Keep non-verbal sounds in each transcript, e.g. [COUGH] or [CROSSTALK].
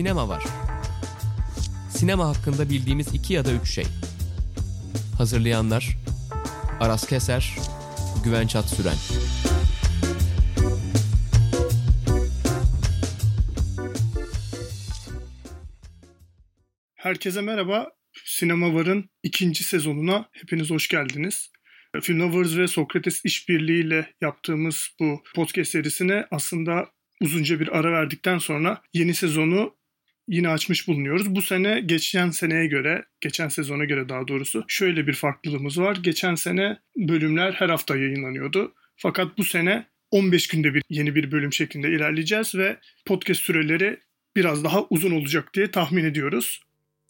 Sinema var. Sinema hakkında bildiğimiz iki ya da üç şey. Hazırlayanlar Aras Keser, Güven Çat Süren. Herkese merhaba. Sinema Var'ın ikinci sezonuna hepiniz hoş geldiniz. Film Lovers ve Sokrates işbirliğiyle yaptığımız bu podcast serisine aslında uzunca bir ara verdikten sonra yeni sezonu yine açmış bulunuyoruz. Bu sene geçen seneye göre, geçen sezona göre daha doğrusu şöyle bir farklılığımız var. Geçen sene bölümler her hafta yayınlanıyordu. Fakat bu sene 15 günde bir yeni bir bölüm şeklinde ilerleyeceğiz ve podcast süreleri biraz daha uzun olacak diye tahmin ediyoruz.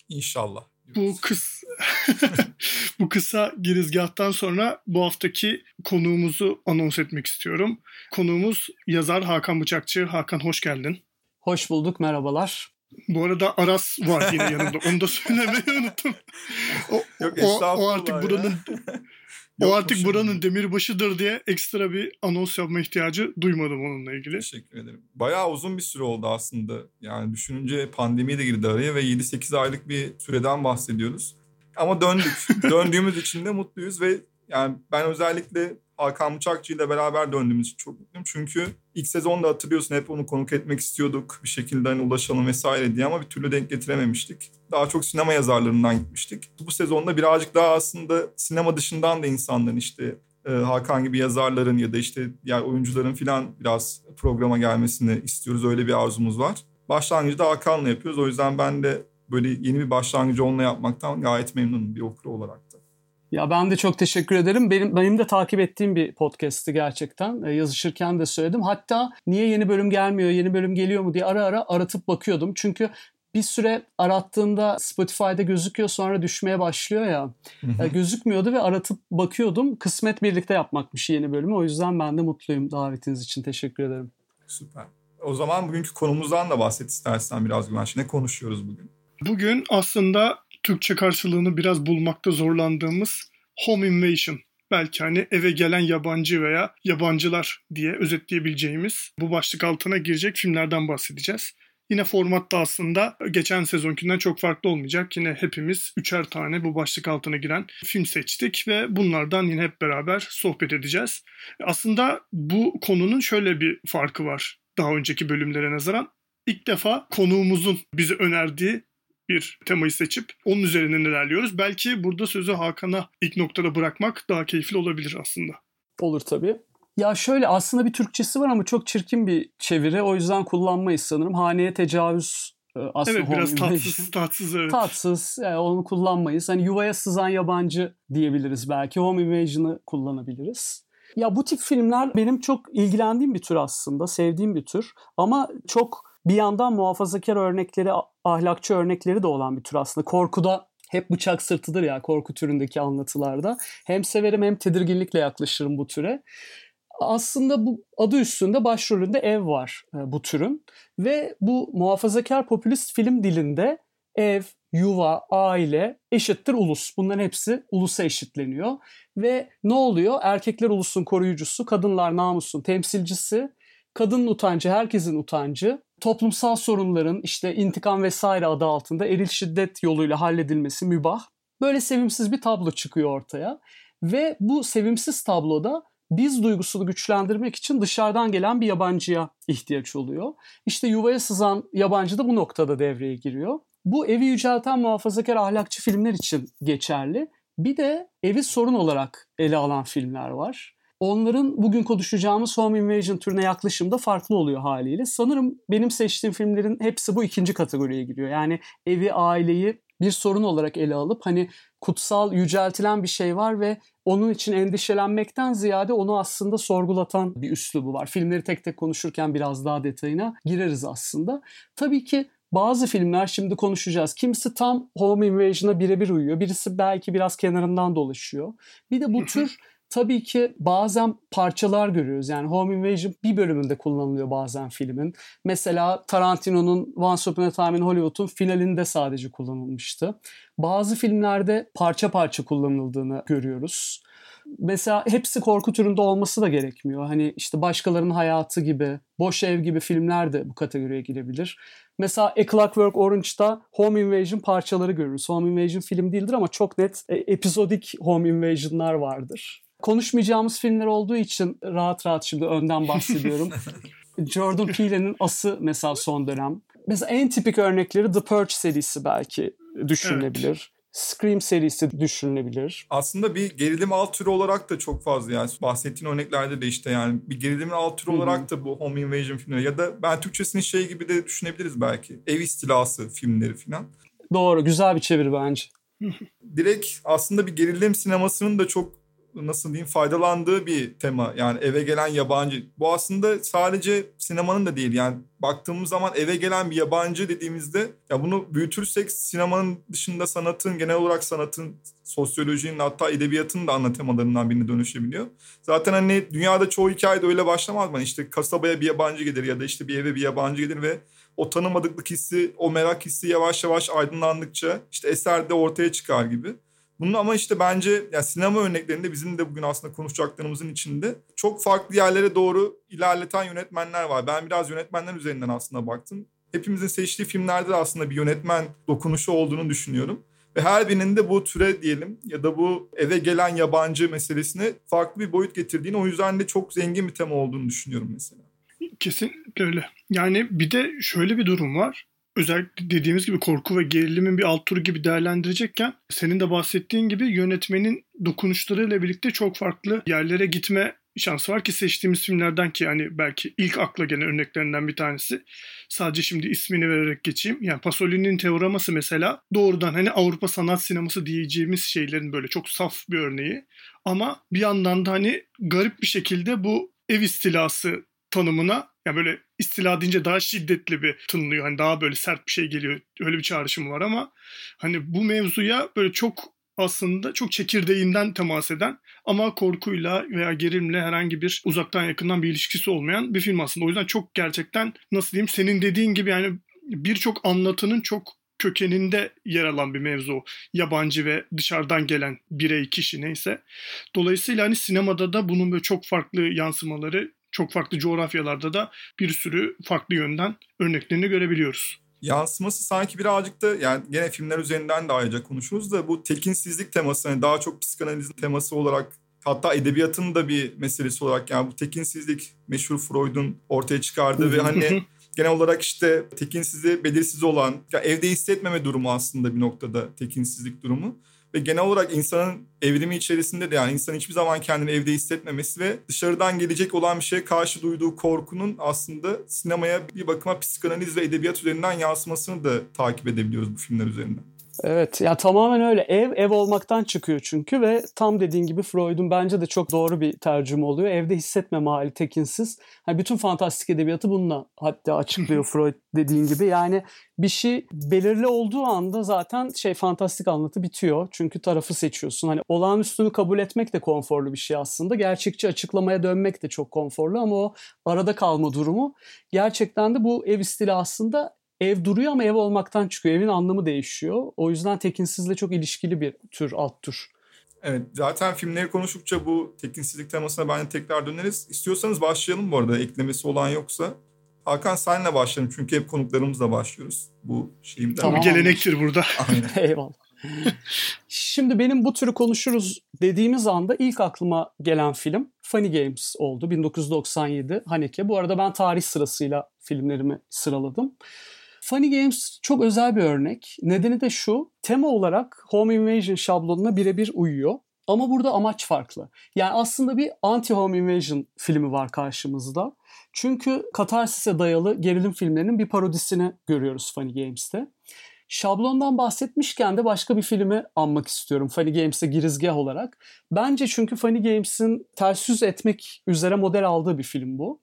İnşallah. Bu kıs [LAUGHS] bu kısa girizgahtan sonra bu haftaki konuğumuzu anons etmek istiyorum. Konuğumuz yazar Hakan Bıçakçı. Hakan hoş geldin. Hoş bulduk, merhabalar. Bu arada Aras var yine yanında. Onu da söylemeyi unuttum. O, Yok, o, o artık ya. buranın o artık buranın demirbaşıdır diye ekstra bir anons yapma ihtiyacı duymadım onunla ilgili. Teşekkür ederim. Bayağı uzun bir süre oldu aslında. Yani düşününce pandemi de girdi araya ve 7-8 aylık bir süreden bahsediyoruz. Ama döndük. [LAUGHS] Döndüğümüz için de mutluyuz ve yani ben özellikle Hakan Bıçakçı ile beraber döndüğümüz için çok mutluyum. Çünkü ilk sezonda hatırlıyorsun hep onu konuk etmek istiyorduk. Bir şekilde hani ulaşalım vesaire diye ama bir türlü denk getirememiştik. Daha çok sinema yazarlarından gitmiştik. Bu sezonda birazcık daha aslında sinema dışından da insanların işte e, Hakan gibi yazarların ya da işte diğer oyuncuların falan biraz programa gelmesini istiyoruz. Öyle bir arzumuz var. Başlangıcı da Hakan'la yapıyoruz. O yüzden ben de böyle yeni bir başlangıcı onunla yapmaktan gayet memnunum bir okur olarak. Ya ben de çok teşekkür ederim. Benim benim de takip ettiğim bir podcast'ti gerçekten. E, yazışırken de söyledim. Hatta niye yeni bölüm gelmiyor, yeni bölüm geliyor mu diye ara ara aratıp bakıyordum. Çünkü bir süre arattığında Spotify'da gözüküyor sonra düşmeye başlıyor ya. E, gözükmüyordu ve aratıp bakıyordum. Kısmet birlikte yapmakmış yeni bölümü. O yüzden ben de mutluyum davetiniz için. Teşekkür ederim. Süper. O zaman bugünkü konumuzdan da bahset istersen biraz Güvenç. Ne konuşuyoruz bugün? Bugün aslında Türkçe karşılığını biraz bulmakta zorlandığımız home invasion belki hani eve gelen yabancı veya yabancılar diye özetleyebileceğimiz bu başlık altına girecek filmlerden bahsedeceğiz. Yine format da aslında geçen sezonkinden çok farklı olmayacak. Yine hepimiz üçer tane bu başlık altına giren film seçtik ve bunlardan yine hep beraber sohbet edeceğiz. Aslında bu konunun şöyle bir farkı var daha önceki bölümlere nazaran. İlk defa konuğumuzun bize önerdiği bir temayı seçip onun üzerinden ilerliyoruz. Belki burada sözü Hakan'a ilk noktada bırakmak daha keyifli olabilir aslında. Olur tabii. Ya şöyle aslında bir Türkçesi var ama çok çirkin bir çeviri. O yüzden kullanmayız sanırım. Haneye tecavüz e, aslında evet biraz tatsız, tatsız evet. Tatsız. Yani onu kullanmayız. Hani yuvaya sızan yabancı diyebiliriz belki. Home invasion'ı kullanabiliriz. Ya bu tip filmler benim çok ilgilendiğim bir tür aslında. Sevdiğim bir tür. Ama çok bir yandan muhafazakar örnekleri, ahlakçı örnekleri de olan bir tür aslında. Korkuda hep bıçak sırtıdır ya korku türündeki anlatılarda. Hem severim hem tedirginlikle yaklaşırım bu türe. Aslında bu adı üstünde başrolünde ev var e, bu türün ve bu muhafazakar popülist film dilinde ev, yuva, aile eşittir ulus. Bunların hepsi ulusa eşitleniyor ve ne oluyor? Erkekler ulusun koruyucusu, kadınlar namusun temsilcisi, kadının utancı herkesin utancı, toplumsal sorunların işte intikam vesaire adı altında eril şiddet yoluyla halledilmesi mübah. Böyle sevimsiz bir tablo çıkıyor ortaya ve bu sevimsiz tabloda biz duygusunu güçlendirmek için dışarıdan gelen bir yabancıya ihtiyaç oluyor. İşte yuvaya sızan yabancı da bu noktada devreye giriyor. Bu evi yücelten muhafazakar ahlakçı filmler için geçerli. Bir de evi sorun olarak ele alan filmler var. Onların bugün konuşacağımız Home Invasion türüne yaklaşımda farklı oluyor haliyle. Sanırım benim seçtiğim filmlerin hepsi bu ikinci kategoriye giriyor. Yani evi, aileyi bir sorun olarak ele alıp hani kutsal, yüceltilen bir şey var ve onun için endişelenmekten ziyade onu aslında sorgulatan bir üslubu var. Filmleri tek tek konuşurken biraz daha detayına gireriz aslında. Tabii ki bazı filmler şimdi konuşacağız. Kimisi tam Home Invasion'a birebir uyuyor. Birisi belki biraz kenarından dolaşıyor. Bir de bu [LAUGHS] tür tabii ki bazen parçalar görüyoruz. Yani Home Invasion bir bölümünde kullanılıyor bazen filmin. Mesela Tarantino'nun Once Upon a Time in Hollywood'un finalinde sadece kullanılmıştı. Bazı filmlerde parça parça kullanıldığını görüyoruz. Mesela hepsi korku türünde olması da gerekmiyor. Hani işte başkalarının hayatı gibi, Boş Ev gibi filmler de bu kategoriye girebilir. Mesela A Clockwork Orange'da Home Invasion parçaları görürüz. Home Invasion film değildir ama çok net e, epizodik Home Invasion'lar vardır. Konuşmayacağımız filmler olduğu için rahat rahat şimdi önden bahsediyorum. [LAUGHS] Jordan Peele'nin As'ı mesela son dönem. Mesela en tipik örnekleri The Purge serisi belki düşünülebilir. Evet. Scream serisi düşünülebilir. Aslında bir gerilim alt türü olarak da çok fazla yani bahsettiğin örneklerde de işte yani bir gerilimin alt türü Hı-hı. olarak da bu Home Invasion filmleri ya da ben Türkçesini şey gibi de düşünebiliriz belki. Ev istilası filmleri falan. Doğru güzel bir çeviri bence. Direkt aslında bir gerilim sinemasının da çok nasıl diyeyim faydalandığı bir tema. Yani eve gelen yabancı. Bu aslında sadece sinemanın da değil. Yani baktığımız zaman eve gelen bir yabancı dediğimizde ya bunu büyütürsek sinemanın dışında sanatın genel olarak sanatın sosyolojinin hatta edebiyatın da ana temalarından birine dönüşebiliyor. Zaten hani dünyada çoğu hikayede öyle başlamaz mı? İşte kasabaya bir yabancı gelir ya da işte bir eve bir yabancı gelir ve o tanımadıklık hissi, o merak hissi yavaş yavaş aydınlandıkça işte eser de ortaya çıkar gibi. Bunun ama işte bence ya sinema örneklerinde bizim de bugün aslında konuşacaklarımızın içinde çok farklı yerlere doğru ilerleten yönetmenler var. Ben biraz yönetmenler üzerinden aslında baktım. Hepimizin seçtiği filmlerde de aslında bir yönetmen dokunuşu olduğunu düşünüyorum. Ve her birinin de bu türe diyelim ya da bu eve gelen yabancı meselesine farklı bir boyut getirdiğini o yüzden de çok zengin bir tema olduğunu düşünüyorum mesela. Kesinlikle öyle. Yani bir de şöyle bir durum var özellikle dediğimiz gibi korku ve gerilimin bir alt turu gibi değerlendirecekken senin de bahsettiğin gibi yönetmenin dokunuşlarıyla birlikte çok farklı yerlere gitme şansı var ki seçtiğimiz filmlerden ki yani belki ilk akla gelen örneklerinden bir tanesi. Sadece şimdi ismini vererek geçeyim. Yani Pasolini'nin Teoraması mesela doğrudan hani Avrupa sanat sineması diyeceğimiz şeylerin böyle çok saf bir örneği. Ama bir yandan da hani garip bir şekilde bu ev istilası tanımına yani böyle istila deyince daha şiddetli bir tınlıyor. Hani daha böyle sert bir şey geliyor. Öyle bir çağrışım var ama hani bu mevzuya böyle çok aslında çok çekirdeğinden temas eden ama korkuyla veya gerilimle herhangi bir uzaktan yakından bir ilişkisi olmayan bir film aslında. O yüzden çok gerçekten nasıl diyeyim senin dediğin gibi yani birçok anlatının çok kökeninde yer alan bir mevzu. Yabancı ve dışarıdan gelen birey, kişi neyse. Dolayısıyla hani sinemada da bunun böyle çok farklı yansımaları çok farklı coğrafyalarda da bir sürü farklı yönden örneklerini görebiliyoruz. Yansıması sanki birazcık da yani gene filmler üzerinden de ayrıca konuşuruz da bu tekinsizlik teması hani daha çok psikanalizin teması olarak hatta edebiyatın da bir meselesi olarak yani bu tekinsizlik meşhur Freud'un ortaya çıkardığı ve hani [LAUGHS] genel olarak işte tekinsizliği belirsiz olan ya evde hissetmeme durumu aslında bir noktada tekinsizlik durumu. Ve genel olarak insanın evrimi içerisinde de yani insan hiçbir zaman kendini evde hissetmemesi ve dışarıdan gelecek olan bir şeye karşı duyduğu korkunun aslında sinemaya bir bakıma psikanaliz ve edebiyat üzerinden yansımasını da takip edebiliyoruz bu filmler üzerinden. Evet ya tamamen öyle. Ev ev olmaktan çıkıyor çünkü ve tam dediğin gibi Freud'un bence de çok doğru bir tercüme oluyor. Evde hissetmeme hali tekinsiz. Yani bütün fantastik edebiyatı bununla hatta açıklıyor [LAUGHS] Freud dediğin gibi. Yani bir şey belirli olduğu anda zaten şey fantastik anlatı bitiyor. Çünkü tarafı seçiyorsun. Hani olağanüstünü kabul etmek de konforlu bir şey aslında. Gerçekçi açıklamaya dönmek de çok konforlu ama o arada kalma durumu gerçekten de bu ev stili aslında ev duruyor ama ev olmaktan çıkıyor. Evin anlamı değişiyor. O yüzden tekinsizle çok ilişkili bir tür, alt tür. Evet zaten filmleri konuştukça bu tekinsizlik temasına bence tekrar döneriz. İstiyorsanız başlayalım bu arada eklemesi olan yoksa. Hakan senle başlayalım çünkü hep konuklarımızla başlıyoruz bu şeyimden. Tamam. gelenektir burada. [LAUGHS] [LAUGHS] Eyvallah. Şimdi benim bu türü konuşuruz dediğimiz anda ilk aklıma gelen film Funny Games oldu. 1997 Haneke. Bu arada ben tarih sırasıyla filmlerimi sıraladım. Funny Games çok özel bir örnek. Nedeni de şu, tema olarak Home Invasion şablonuna birebir uyuyor. Ama burada amaç farklı. Yani aslında bir anti-home invasion filmi var karşımızda. Çünkü katarsise dayalı gerilim filmlerinin bir parodisini görüyoruz Funny Games'te. Şablondan bahsetmişken de başka bir filmi anmak istiyorum Funny Games'e girizgah olarak. Bence çünkü Funny Games'in ters yüz etmek üzere model aldığı bir film bu.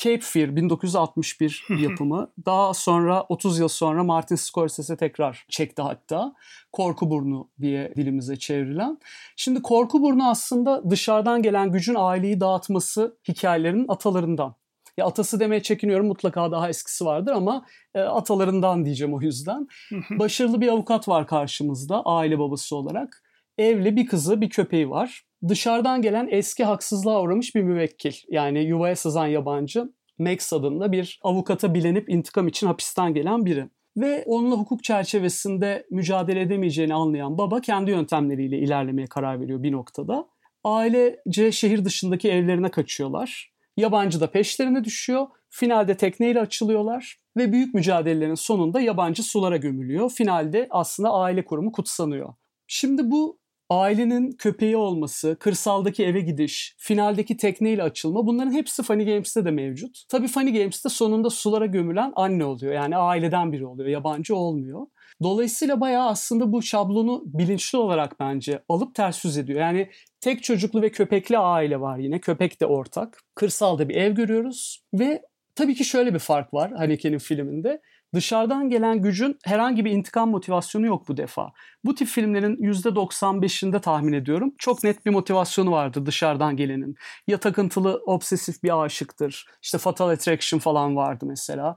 Cape Fear 1961 yapımı. Daha sonra 30 yıl sonra Martin Scorsese tekrar çekti hatta. Korku Burnu diye dilimize çevrilen. Şimdi Korku Burnu aslında dışarıdan gelen gücün aileyi dağıtması hikayelerinin atalarından. Ya atası demeye çekiniyorum mutlaka daha eskisi vardır ama e, atalarından diyeceğim o yüzden. Başarılı bir avukat var karşımızda aile babası olarak. Evli bir kızı bir köpeği var. Dışarıdan gelen eski haksızlığa uğramış bir müvekkil. Yani yuvaya sızan yabancı Max adında bir avukata bilenip intikam için hapisten gelen biri. Ve onunla hukuk çerçevesinde mücadele edemeyeceğini anlayan baba kendi yöntemleriyle ilerlemeye karar veriyor bir noktada. Ailece şehir dışındaki evlerine kaçıyorlar. Yabancı da peşlerine düşüyor. Finalde tekneyle açılıyorlar ve büyük mücadelelerin sonunda yabancı sulara gömülüyor. Finalde aslında aile kurumu kutsanıyor. Şimdi bu ailenin köpeği olması, kırsaldaki eve gidiş, finaldeki tekneyle açılma bunların hepsi Funny Games'te de mevcut. Tabii Funny Games'te sonunda sulara gömülen anne oluyor. Yani aileden biri oluyor, yabancı olmuyor. Dolayısıyla bayağı aslında bu şablonu bilinçli olarak bence alıp ters yüz ediyor. Yani tek çocuklu ve köpekli aile var yine. Köpek de ortak. Kırsalda bir ev görüyoruz ve tabii ki şöyle bir fark var Haneke'nin filminde. Dışarıdan gelen gücün herhangi bir intikam motivasyonu yok bu defa. Bu tip filmlerin %95'inde tahmin ediyorum çok net bir motivasyonu vardır dışarıdan gelenin. Ya takıntılı, obsesif bir aşıktır. İşte Fatal Attraction falan vardı mesela.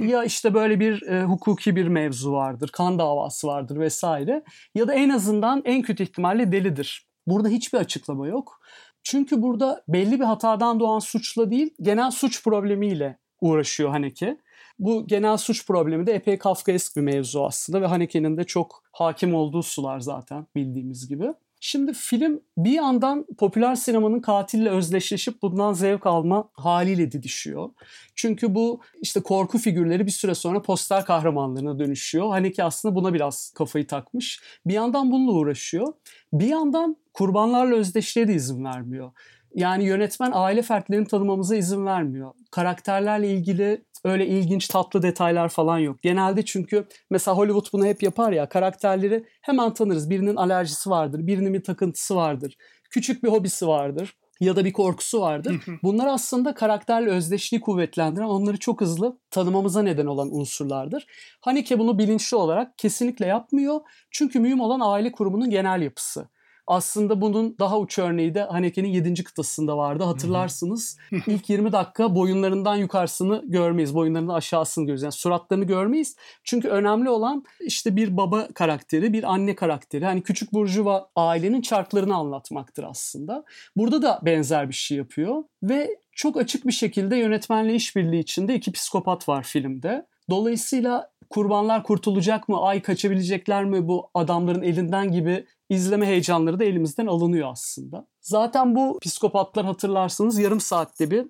ya işte böyle bir e, hukuki bir mevzu vardır, kan davası vardır vesaire. Ya da en azından en kötü ihtimalle delidir. Burada hiçbir açıklama yok. Çünkü burada belli bir hatadan doğan suçla değil, genel suç problemiyle uğraşıyor Haneke. Bu genel suç problemi de epey Kafkaesk bir mevzu aslında ve Haneke'nin de çok hakim olduğu sular zaten bildiğimiz gibi. Şimdi film bir yandan popüler sinemanın katille özdeşleşip bundan zevk alma haliyle didişiyor. Çünkü bu işte korku figürleri bir süre sonra poster kahramanlarına dönüşüyor. Haneke aslında buna biraz kafayı takmış. Bir yandan bununla uğraşıyor. Bir yandan kurbanlarla özdeşliğe de izin vermiyor. Yani yönetmen aile fertlerini tanımamıza izin vermiyor. Karakterlerle ilgili öyle ilginç tatlı detaylar falan yok. Genelde çünkü mesela Hollywood bunu hep yapar ya karakterleri hemen tanırız. Birinin alerjisi vardır, birinin bir takıntısı vardır, küçük bir hobisi vardır ya da bir korkusu vardır. Bunlar aslında karakterle özdeşliği kuvvetlendiren, onları çok hızlı tanımamıza neden olan unsurlardır. Haneke bunu bilinçli olarak kesinlikle yapmıyor. Çünkü mühim olan aile kurumunun genel yapısı. Aslında bunun daha uç örneği de Haneke'nin 7. kıtasında vardı. Hatırlarsınız. İlk 20 dakika boyunlarından yukarısını görmeyiz. Boyunlarından aşağısını görürüz. Yani suratlarını görmeyiz. Çünkü önemli olan işte bir baba karakteri, bir anne karakteri. Hani küçük burjuva ailenin çarklarını anlatmaktır aslında. Burada da benzer bir şey yapıyor. Ve çok açık bir şekilde yönetmenle işbirliği içinde iki psikopat var filmde. Dolayısıyla kurbanlar kurtulacak mı, ay kaçabilecekler mi bu adamların elinden gibi izleme heyecanları da elimizden alınıyor aslında. Zaten bu psikopatlar hatırlarsınız yarım saatte bir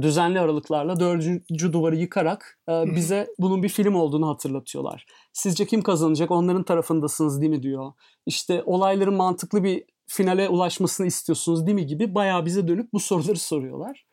düzenli aralıklarla dördüncü duvarı yıkarak e, bize bunun bir film olduğunu hatırlatıyorlar. Sizce kim kazanacak onların tarafındasınız değil mi diyor. İşte olayların mantıklı bir finale ulaşmasını istiyorsunuz değil mi gibi bayağı bize dönüp bu soruları soruyorlar.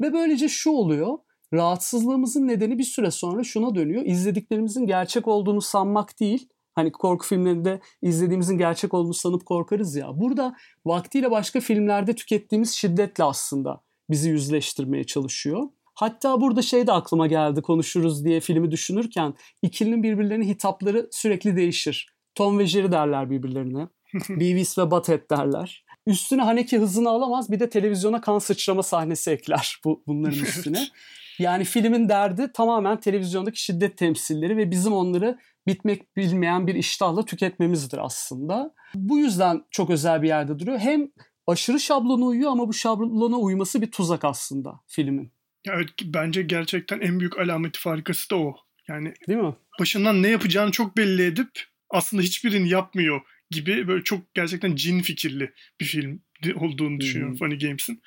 Ve böylece şu oluyor rahatsızlığımızın nedeni bir süre sonra şuna dönüyor. İzlediklerimizin gerçek olduğunu sanmak değil. Hani korku filmlerinde izlediğimizin gerçek olduğunu sanıp korkarız ya. Burada vaktiyle başka filmlerde tükettiğimiz şiddetle aslında bizi yüzleştirmeye çalışıyor. Hatta burada şey de aklıma geldi konuşuruz diye filmi düşünürken ikilinin birbirlerine hitapları sürekli değişir. Tom ve Jerry derler birbirlerine. [LAUGHS] Beavis ve Butthead derler. Üstüne Haneke hızını alamaz bir de televizyona kan sıçrama sahnesi ekler bu bunların üstüne. Yani filmin derdi tamamen televizyondaki şiddet temsilleri ve bizim onları bitmek bilmeyen bir iştahla tüketmemizdir aslında. Bu yüzden çok özel bir yerde duruyor. Hem aşırı şablona uyuyor ama bu şablona uyması bir tuzak aslında filmin. Evet bence gerçekten en büyük alameti farikası da o. Yani Değil mi? başından ne yapacağını çok belli edip aslında hiçbirini yapmıyor gibi böyle çok gerçekten cin fikirli bir film olduğunu düşünüyorum hmm. Funny Games'in.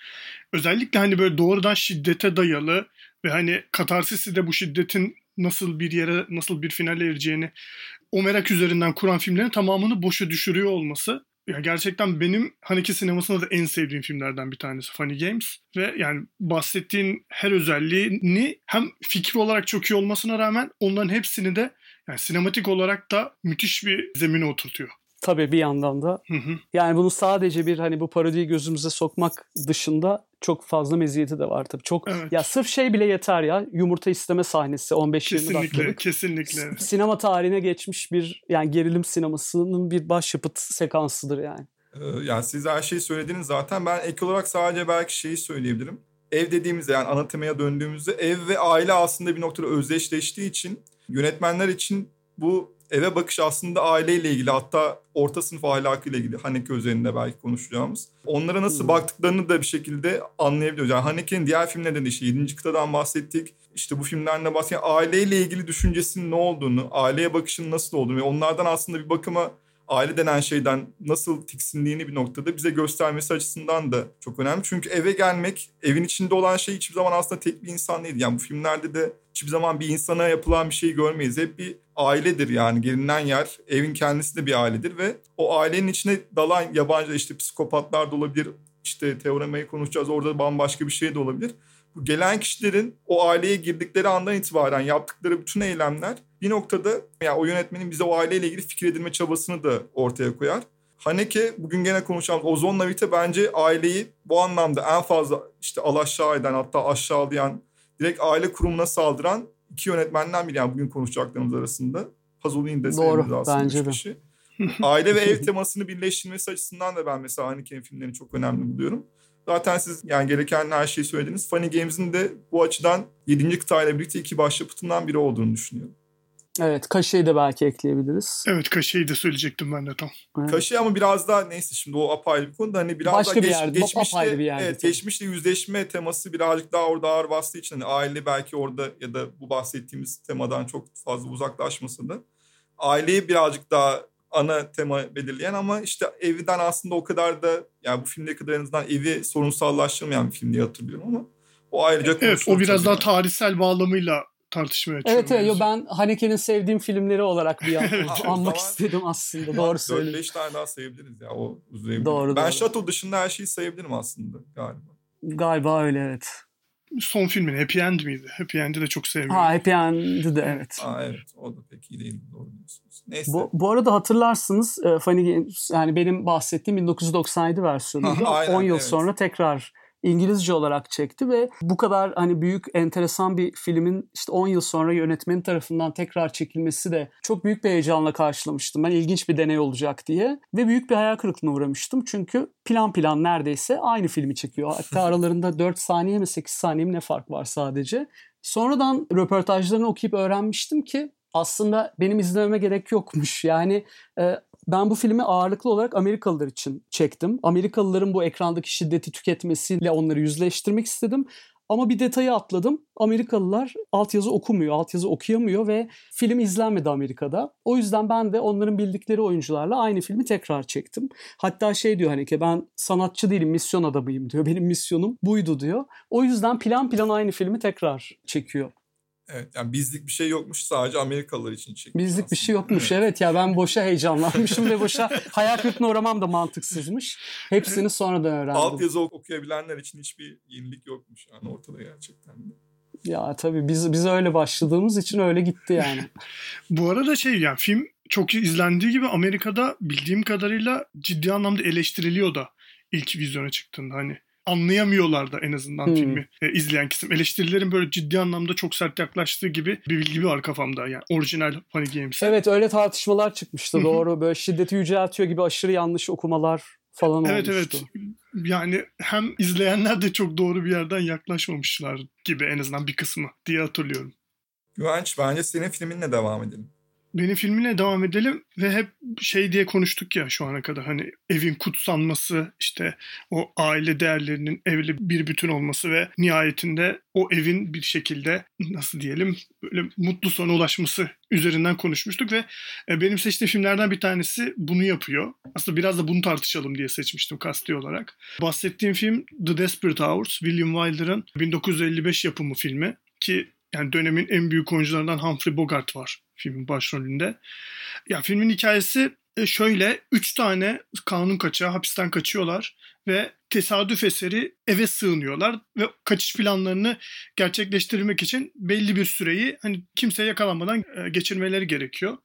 Özellikle hani böyle doğrudan şiddete dayalı ve hani katarsisi de bu şiddetin nasıl bir yere, nasıl bir finale ereceğini o merak üzerinden kuran filmlerin tamamını boşa düşürüyor olması ya gerçekten benim Haneke sinemasında da en sevdiğim filmlerden bir tanesi Funny Games. Ve yani bahsettiğin her özelliğini hem fikir olarak çok iyi olmasına rağmen onların hepsini de yani sinematik olarak da müthiş bir zemine oturtuyor. Tabii bir yandan da. Hı hı. Yani bunu sadece bir hani bu parodiyi gözümüze sokmak dışında çok fazla meziyeti de var tabii. Çok evet. ya sırf şey bile yeter ya. Yumurta isteme sahnesi 15-20 dakikalık. Kesinlikle, kesinlikle. Sinema tarihine geçmiş bir yani gerilim sinemasının bir başyapıt sekansıdır yani. Ee, yani siz her şeyi söylediniz zaten. Ben ek olarak sadece belki şeyi söyleyebilirim. Ev dediğimizde yani anatomaya döndüğümüzde ev ve aile aslında bir noktada özdeşleştiği için yönetmenler için bu eve bakış aslında aileyle ilgili hatta orta sınıf ahlakıyla ilgili Haneke üzerinde belki konuşacağımız. Onlara nasıl hmm. baktıklarını da bir şekilde anlayabiliyoruz. Yani Haneke'nin diğer filmlerinde de işte 7. kıtadan bahsettik. İşte bu filmlerinde bahsettik. Aileyle ilgili düşüncesinin ne olduğunu, aileye bakışının nasıl olduğunu ve onlardan aslında bir bakıma aile denen şeyden nasıl tiksindiğini bir noktada bize göstermesi açısından da çok önemli. Çünkü eve gelmek, evin içinde olan şey hiçbir zaman aslında tek bir insan değil. Yani bu filmlerde de hiçbir zaman bir insana yapılan bir şey görmeyiz. Hep bir ailedir yani gelinen yer. Evin kendisi de bir ailedir ve o ailenin içine dalan yabancı işte psikopatlar da olabilir. İşte teoremayı konuşacağız orada bambaşka bir şey de olabilir bu gelen kişilerin o aileye girdikleri andan itibaren yaptıkları bütün eylemler bir noktada yani o yönetmenin bize o aileyle ilgili fikir edilme çabasını da ortaya koyar. Haneke bugün gene konuşacağımız Ozon Navite bence aileyi bu anlamda en fazla işte alaşağı eden hatta aşağılayan direkt aile kurumuna saldıran iki yönetmenden biri yani bugün konuşacaklarımız arasında. Pasolini de Doğru bence de. Kişi. Aile ve [LAUGHS] ev temasını birleştirmesi açısından da ben mesela Haneke'nin filmlerini çok önemli buluyorum. Zaten siz yani gereken her şeyi söylediniz. Funny Games'in de bu açıdan 7. kıtayla birlikte iki başyapıtından biri olduğunu düşünüyorum. Evet Kaşe'yi de belki ekleyebiliriz. Evet Kaşe'yi de söyleyecektim ben de tam. Evet. Kaşe ama biraz daha neyse şimdi o apayrı bir konu da hani biraz Başka daha bir geç, yerde, geçmişte, bir yerde. Evet, geçmişte yüzleşme teması birazcık daha orada ağır bastığı için hani aile belki orada ya da bu bahsettiğimiz temadan çok fazla uzaklaşmasa da aileyi birazcık daha ana tema belirleyen ama işte evden aslında o kadar da yani bu filmde kadar en azından evi sorunsallaştırmayan bir film diye hatırlıyorum ama o ayrıca Evet o biraz daha tarihsel bağlamıyla tartışmaya açıyor. Evet evet ben Haneke'nin sevdiğim filmleri olarak bir an [LAUGHS] anmak istedim aslında. [LAUGHS] Doğru söylüyorsun. 4-5 tane daha sayabiliriz ya o uzayabilir. Doğru, ben doğru. Shadow dışında her şeyi sayabilirim aslında galiba. Galiba öyle evet son filmin Happy End miydi? Happy End'i de çok seviyorum. Ha Happy End'i de evet. Aa, evet o da pek iyi değil. Doğru diyorsunuz. Neyse. Bu, bu arada hatırlarsınız e, Funny Games yani benim bahsettiğim 1997 versiyonu. 10 yıl evet. sonra tekrar İngilizce olarak çekti ve bu kadar hani büyük enteresan bir filmin işte 10 yıl sonra yönetmenin tarafından tekrar çekilmesi de çok büyük bir heyecanla karşılamıştım. Ben ilginç bir deney olacak diye ve büyük bir hayal kırıklığına uğramıştım. Çünkü plan plan neredeyse aynı filmi çekiyor. Hatta [LAUGHS] aralarında 4 saniye mi 8 saniye mi ne fark var sadece. Sonradan röportajlarını okuyup öğrenmiştim ki aslında benim izlememe gerek yokmuş. Yani e, ben bu filmi ağırlıklı olarak Amerikalılar için çektim. Amerikalıların bu ekrandaki şiddeti tüketmesiyle onları yüzleştirmek istedim. Ama bir detayı atladım. Amerikalılar altyazı okumuyor, altyazı okuyamıyor ve film izlenmedi Amerika'da. O yüzden ben de onların bildikleri oyuncularla aynı filmi tekrar çektim. Hatta şey diyor hani ki ben sanatçı değilim, misyon adamıyım diyor. Benim misyonum buydu diyor. O yüzden plan plan aynı filmi tekrar çekiyor. Evet yani bizlik bir şey yokmuş sadece Amerikalılar için çekmiş. Bizlik aslında. bir şey yokmuş evet. evet ya ben boşa heyecanlanmışım ve boşa [LAUGHS] hayal kırıklığına uğramam da mantıksızmış. Hepsini sonradan öğrendim. Alt yazı okuyabilenler için hiçbir yenilik yokmuş yani ortada gerçekten de. Ya tabii biz biz öyle başladığımız için öyle gitti yani. [LAUGHS] Bu arada şey yani film çok izlendiği gibi Amerika'da bildiğim kadarıyla ciddi anlamda eleştiriliyor da ilk vizyona çıktığında hani anlayamıyorlar da en azından hmm. filmi e, izleyen kesim. Eleştirilerin böyle ciddi anlamda çok sert yaklaştığı gibi bir bilgi var kafamda. Yani orijinal Funny Games. Evet öyle tartışmalar çıkmıştı doğru. Böyle şiddeti yüceltiyor gibi aşırı yanlış okumalar falan evet, olmuştu. Evet evet. Yani hem izleyenler de çok doğru bir yerden yaklaşmamışlar gibi en azından bir kısmı diye hatırlıyorum. Güvenç bence senin filminle devam edelim benim filmine devam edelim ve hep şey diye konuştuk ya şu ana kadar hani evin kutsanması işte o aile değerlerinin evli bir bütün olması ve nihayetinde o evin bir şekilde nasıl diyelim böyle mutlu sona ulaşması üzerinden konuşmuştuk ve e, benim seçtiğim filmlerden bir tanesi bunu yapıyor. Aslında biraz da bunu tartışalım diye seçmiştim kasti olarak. Bahsettiğim film The Desperate Hours, William Wilder'ın 1955 yapımı filmi ki yani dönemin en büyük oyuncularından Humphrey Bogart var filmin başrolünde. Ya filmin hikayesi e, şöyle üç tane kanun kaçağı hapisten kaçıyorlar ve tesadüf eseri eve sığınıyorlar ve kaçış planlarını gerçekleştirmek için belli bir süreyi hani kimseye yakalanmadan e, geçirmeleri gerekiyor.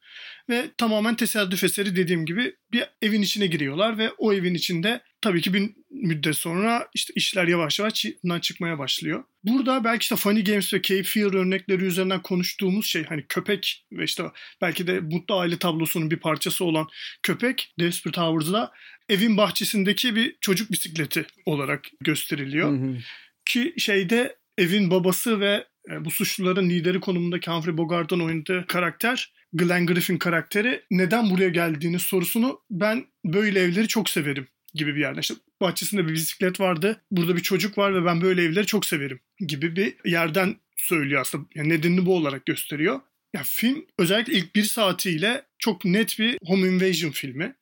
Ve tamamen tesadüf eseri dediğim gibi bir evin içine giriyorlar ve o evin içinde tabii ki bir müddet sonra işte işler yavaş yavaş çıkmaya başlıyor. Burada belki işte Funny Games ve Cape Fear örnekleri üzerinden konuştuğumuz şey hani köpek ve işte belki de mutlu aile tablosunun bir parçası olan köpek Desperate Hours'da evin bahçesindeki bir çocuk bisikleti olarak gösteriliyor. Hı hı. Ki şeyde evin babası ve e, bu suçluların lideri konumundaki Humphrey Bogart'ın oynadığı karakter Glenn Griffin karakteri neden buraya geldiğini sorusunu ben böyle evleri çok severim gibi bir yerde. İşte bahçesinde bir bisiklet vardı. Burada bir çocuk var ve ben böyle evleri çok severim gibi bir yerden söylüyor aslında. Yani nedenini bu olarak gösteriyor. Ya film özellikle ilk bir saatiyle çok net bir home invasion filmi.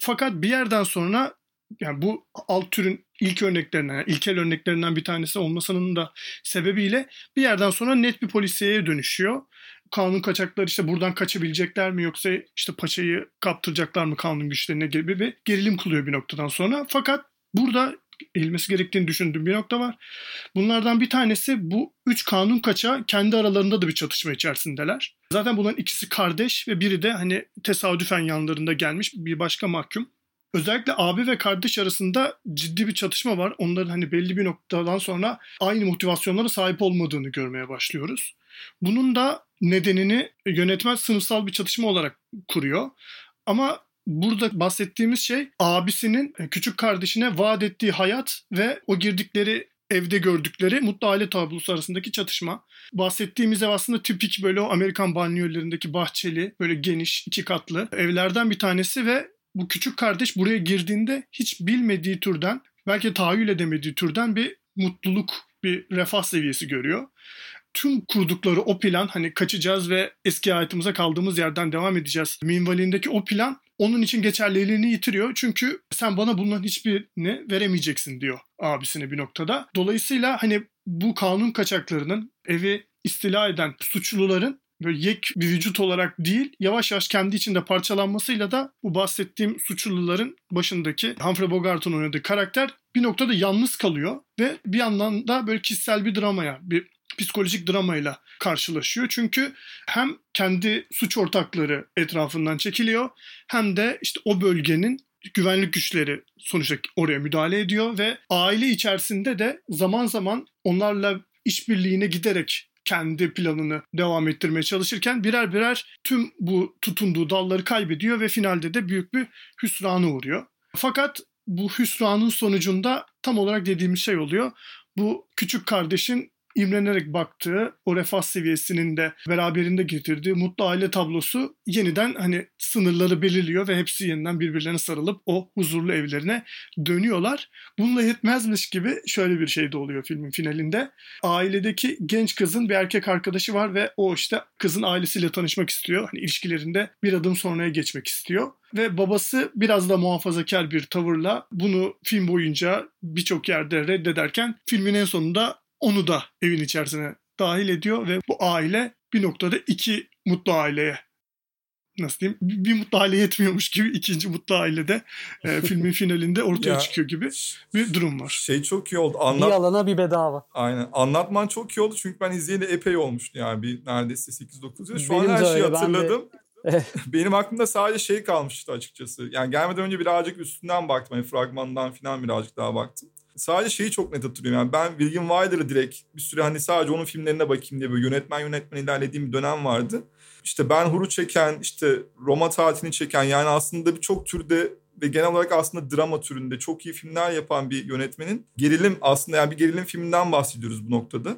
Fakat bir yerden sonra yani bu alt türün ilk örneklerinden, yani ilkel örneklerinden bir tanesi olmasının da sebebiyle bir yerden sonra net bir polisiyeye dönüşüyor. Kanun kaçakları işte buradan kaçabilecekler mi yoksa işte paçayı kaptıracaklar mı kanun güçlerine gibi bir gerilim kılıyor bir noktadan sonra. Fakat burada eğilmesi gerektiğini düşündüğüm bir nokta var. Bunlardan bir tanesi bu üç kanun kaça kendi aralarında da bir çatışma içerisindeler. Zaten bunların ikisi kardeş ve biri de hani tesadüfen yanlarında gelmiş bir başka mahkum. Özellikle abi ve kardeş arasında ciddi bir çatışma var. Onların hani belli bir noktadan sonra aynı motivasyonlara sahip olmadığını görmeye başlıyoruz. Bunun da nedenini yönetmen sınıfsal bir çatışma olarak kuruyor. Ama burada bahsettiğimiz şey abisinin küçük kardeşine vaat ettiği hayat ve o girdikleri evde gördükleri mutlu aile tablosu arasındaki çatışma. Bahsettiğimiz ev aslında tipik böyle o Amerikan banyolarındaki bahçeli, böyle geniş, iki katlı evlerden bir tanesi ve bu küçük kardeş buraya girdiğinde hiç bilmediği türden, belki tahayyül edemediği türden bir mutluluk, bir refah seviyesi görüyor. Tüm kurdukları o plan hani kaçacağız ve eski hayatımıza kaldığımız yerden devam edeceğiz. Minvalindeki o plan onun için geçerliliğini yitiriyor. Çünkü sen bana bunların hiçbirini veremeyeceksin diyor abisine bir noktada. Dolayısıyla hani bu kanun kaçaklarının evi istila eden suçluların böyle yek bir vücut olarak değil yavaş yavaş kendi içinde parçalanmasıyla da bu bahsettiğim suçluların başındaki Humphrey Bogart'ın oynadığı karakter bir noktada yalnız kalıyor ve bir yandan da böyle kişisel bir dramaya, bir psikolojik dramayla karşılaşıyor. Çünkü hem kendi suç ortakları etrafından çekiliyor hem de işte o bölgenin güvenlik güçleri sonuçta oraya müdahale ediyor ve aile içerisinde de zaman zaman onlarla işbirliğine giderek kendi planını devam ettirmeye çalışırken birer birer tüm bu tutunduğu dalları kaybediyor ve finalde de büyük bir hüsrana uğruyor. Fakat bu hüsranın sonucunda tam olarak dediğimiz şey oluyor. Bu küçük kardeşin imrenerek baktığı o refah seviyesinin de beraberinde getirdiği mutlu aile tablosu yeniden hani sınırları belirliyor ve hepsi yeniden birbirlerine sarılıp o huzurlu evlerine dönüyorlar. Bununla yetmezmiş gibi şöyle bir şey de oluyor filmin finalinde. Ailedeki genç kızın bir erkek arkadaşı var ve o işte kızın ailesiyle tanışmak istiyor. Hani ilişkilerinde bir adım sonraya geçmek istiyor ve babası biraz da muhafazakar bir tavırla bunu film boyunca birçok yerde reddederken filmin en sonunda onu da evin içerisine dahil ediyor ve bu aile bir noktada iki mutlu aileye nasıl diyeyim bir mutlu aile yetmiyormuş gibi ikinci mutlu ailede e, [LAUGHS] filmin finalinde ortaya ya, çıkıyor gibi bir durum var. Şey çok iyi oldu. Anlat... Bir alana bir bedava. Aynen. Anlatman çok iyi oldu çünkü ben izleyeli epey olmuştu yani bir neredeyse 8-9 yıl. Şu Benim an her şeyi hatırladım. De... [LAUGHS] Benim aklımda sadece şey kalmıştı açıkçası. Yani gelmeden önce birazcık üstünden baktım. Hani fragmandan falan birazcık daha baktım sadece şeyi çok net hatırlıyorum. Yani ben William Wyler'ı direkt bir süre hani sadece onun filmlerine bakayım diye böyle yönetmen yönetmen ilerlediğim bir dönem vardı. İşte Ben Hur'u çeken, işte Roma tatilini çeken yani aslında birçok türde ve genel olarak aslında drama türünde çok iyi filmler yapan bir yönetmenin gerilim aslında yani bir gerilim filminden bahsediyoruz bu noktada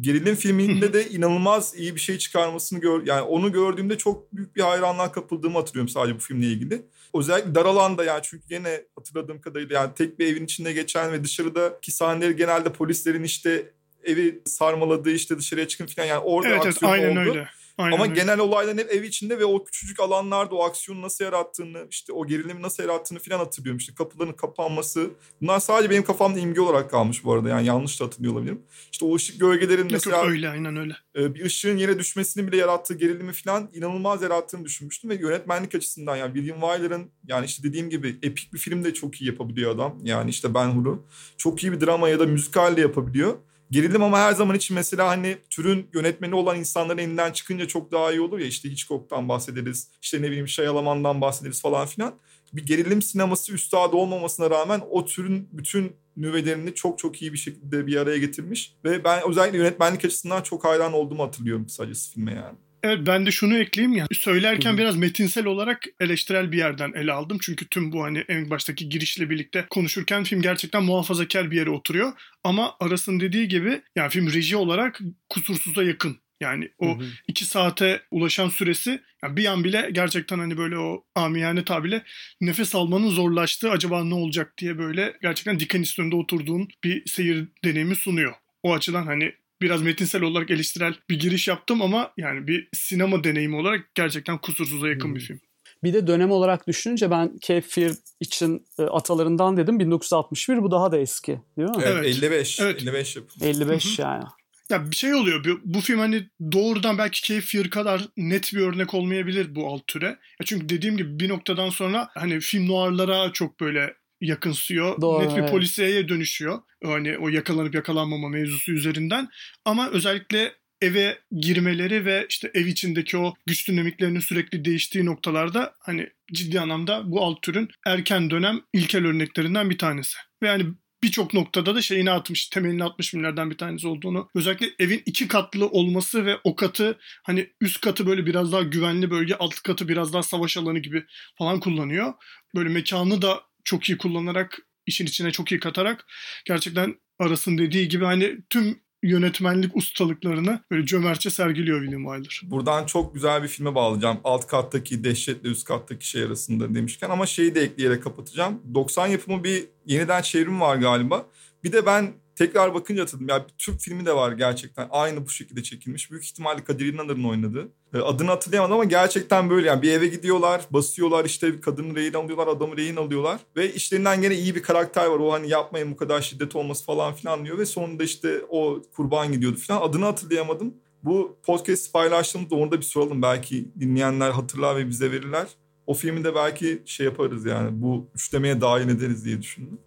gerilim filminde de inanılmaz iyi bir şey çıkarmasını gör yani onu gördüğümde çok büyük bir hayranlığa kapıldığımı hatırlıyorum sadece bu filmle ilgili. Özellikle dar alanda yani çünkü yine hatırladığım kadarıyla yani tek bir evin içinde geçen ve dışarıdaki sahneleri genelde polislerin işte evi sarmaladığı işte dışarıya çıkın falan yani orada evet, aksiyon evet, aynen oldu. Öyle. Aynen Ama öyle. genel olayların hep ev içinde ve o küçücük alanlarda o aksiyonu nasıl yarattığını, işte o gerilimi nasıl yarattığını falan hatırlıyorum. İşte kapıların kapanması. Bunlar sadece benim kafamda imge olarak kalmış bu arada. Yani yanlış da hatırlıyor olabilirim. İşte o ışık gölgelerin yok, mesela... Yok öyle aynen öyle. E, bir ışığın yere düşmesini bile yarattığı gerilimi falan inanılmaz yarattığını düşünmüştüm. Ve yönetmenlik açısından yani William Wyler'ın yani işte dediğim gibi epik bir film de çok iyi yapabiliyor adam. Yani işte Ben Hur'u. Çok iyi bir drama ya da müzikal de yapabiliyor. Gerilim ama her zaman için mesela hani türün yönetmeni olan insanların elinden çıkınca çok daha iyi olur ya işte Hitchcock'tan bahsederiz. işte ne bileyim Shyamalan'dan bahsederiz falan filan. Bir gerilim sineması üstadı olmamasına rağmen o türün bütün nüvelerini çok çok iyi bir şekilde bir araya getirmiş. Ve ben özellikle yönetmenlik açısından çok hayran olduğumu hatırlıyorum sadece filme yani. Evet ben de şunu ekleyeyim ya. Söylerken biraz metinsel olarak eleştirel bir yerden ele aldım. Çünkü tüm bu hani en baştaki girişle birlikte konuşurken film gerçekten muhafazakar bir yere oturuyor. Ama Aras'ın dediği gibi yani film reji olarak kusursuza yakın. Yani o Hı hı. iki saate ulaşan süresi yani bir an bile gerçekten hani böyle o amiyane tabirle nefes almanın zorlaştığı acaba ne olacak diye böyle gerçekten diken üstünde oturduğun bir seyir deneyimi sunuyor. O açıdan hani biraz metinsel olarak eleştirel bir giriş yaptım ama yani bir sinema deneyimi olarak gerçekten kusursuza yakın Hmm. bir film. Bir de dönem olarak düşününce ben Cape Fear için e, atalarından dedim 1961 bu daha da eski değil mi? Evet, Evet. 55. Evet. 55 yapım. 55 yani. Ya bir şey oluyor. Bu, bu film hani doğrudan belki Cape Fear kadar net bir örnek olmayabilir bu alt türe. Ya çünkü dediğim gibi bir noktadan sonra hani film noirlara çok böyle yakınsıyor. Doğru, net bir evet. polisiyeye dönüşüyor. Hani o yakalanıp yakalanmama mevzusu üzerinden. Ama özellikle eve girmeleri ve işte ev içindeki o güç dinamiklerinin sürekli değiştiği noktalarda hani ciddi anlamda bu alt türün erken dönem ilkel örneklerinden bir tanesi. Ve yani birçok noktada da şeyini atmış, temelini atmış filmlerden bir tanesi olduğunu. Özellikle evin iki katlı olması ve o katı hani üst katı böyle biraz daha güvenli bölge, alt katı biraz daha savaş alanı gibi falan kullanıyor. Böyle mekanı da çok iyi kullanarak, işin içine çok iyi katarak gerçekten arasın dediği gibi hani tüm yönetmenlik ustalıklarını böyle cömertçe sergiliyor William Wyler. Buradan çok güzel bir filme bağlayacağım. Alt kattaki dehşetle üst kattaki şey arasında demişken ama şeyi de ekleyerek kapatacağım. 90 yapımı bir yeniden çevrim var galiba. Bir de ben tekrar bakınca hatırladım. Ya bir Türk filmi de var gerçekten. Aynı bu şekilde çekilmiş. Büyük ihtimalle Kadir İnanır'ın oynadığı. E, Adını hatırlayamadım ama gerçekten böyle yani bir eve gidiyorlar, basıyorlar işte kadını rehin alıyorlar, adamı rehin alıyorlar ve işlerinden gene iyi bir karakter var. O hani yapmayın bu kadar şiddet olması falan filan diyor ve sonunda işte o kurban gidiyordu falan. Adını hatırlayamadım. Bu podcast paylaştığımızda orada bir soralım. Belki dinleyenler hatırlar ve bize verirler. O filmi de belki şey yaparız yani bu üçlemeye dahil ederiz diye düşündüm.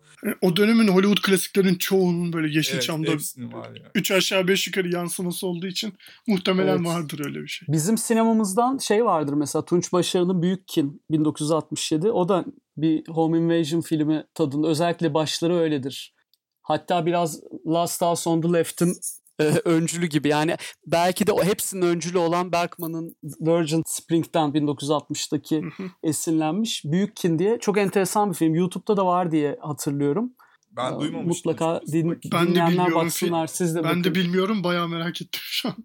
O dönemin Hollywood klasiklerin çoğunun böyle Evet, Yeşilçam'da hepsinin var ya. üç aşağı beş yukarı yansıması olduğu için muhtemelen Evet. vardır öyle bir şey. Bizim sinemamızdan şey vardır mesela Tunç Başarı'nın Büyük Kin 1967. O da bir home invasion filmi tadında. Özellikle başları öyledir. Hatta biraz Last House on the Left'in e, [LAUGHS] öncülü gibi. Yani belki de o hepsinin öncülü olan Bergman'ın Virgin Spring'den 1960'daki Hı hı. esinlenmiş Büyük Kin diye çok enteresan bir film. YouTube'da da var diye hatırlıyorum. Ben Ee, duymamıştım. Mutlaka din. Ben dinleyenler baksınlar. Siz de Ben bakın. de bilmiyorum bayağı merak ettim şu an.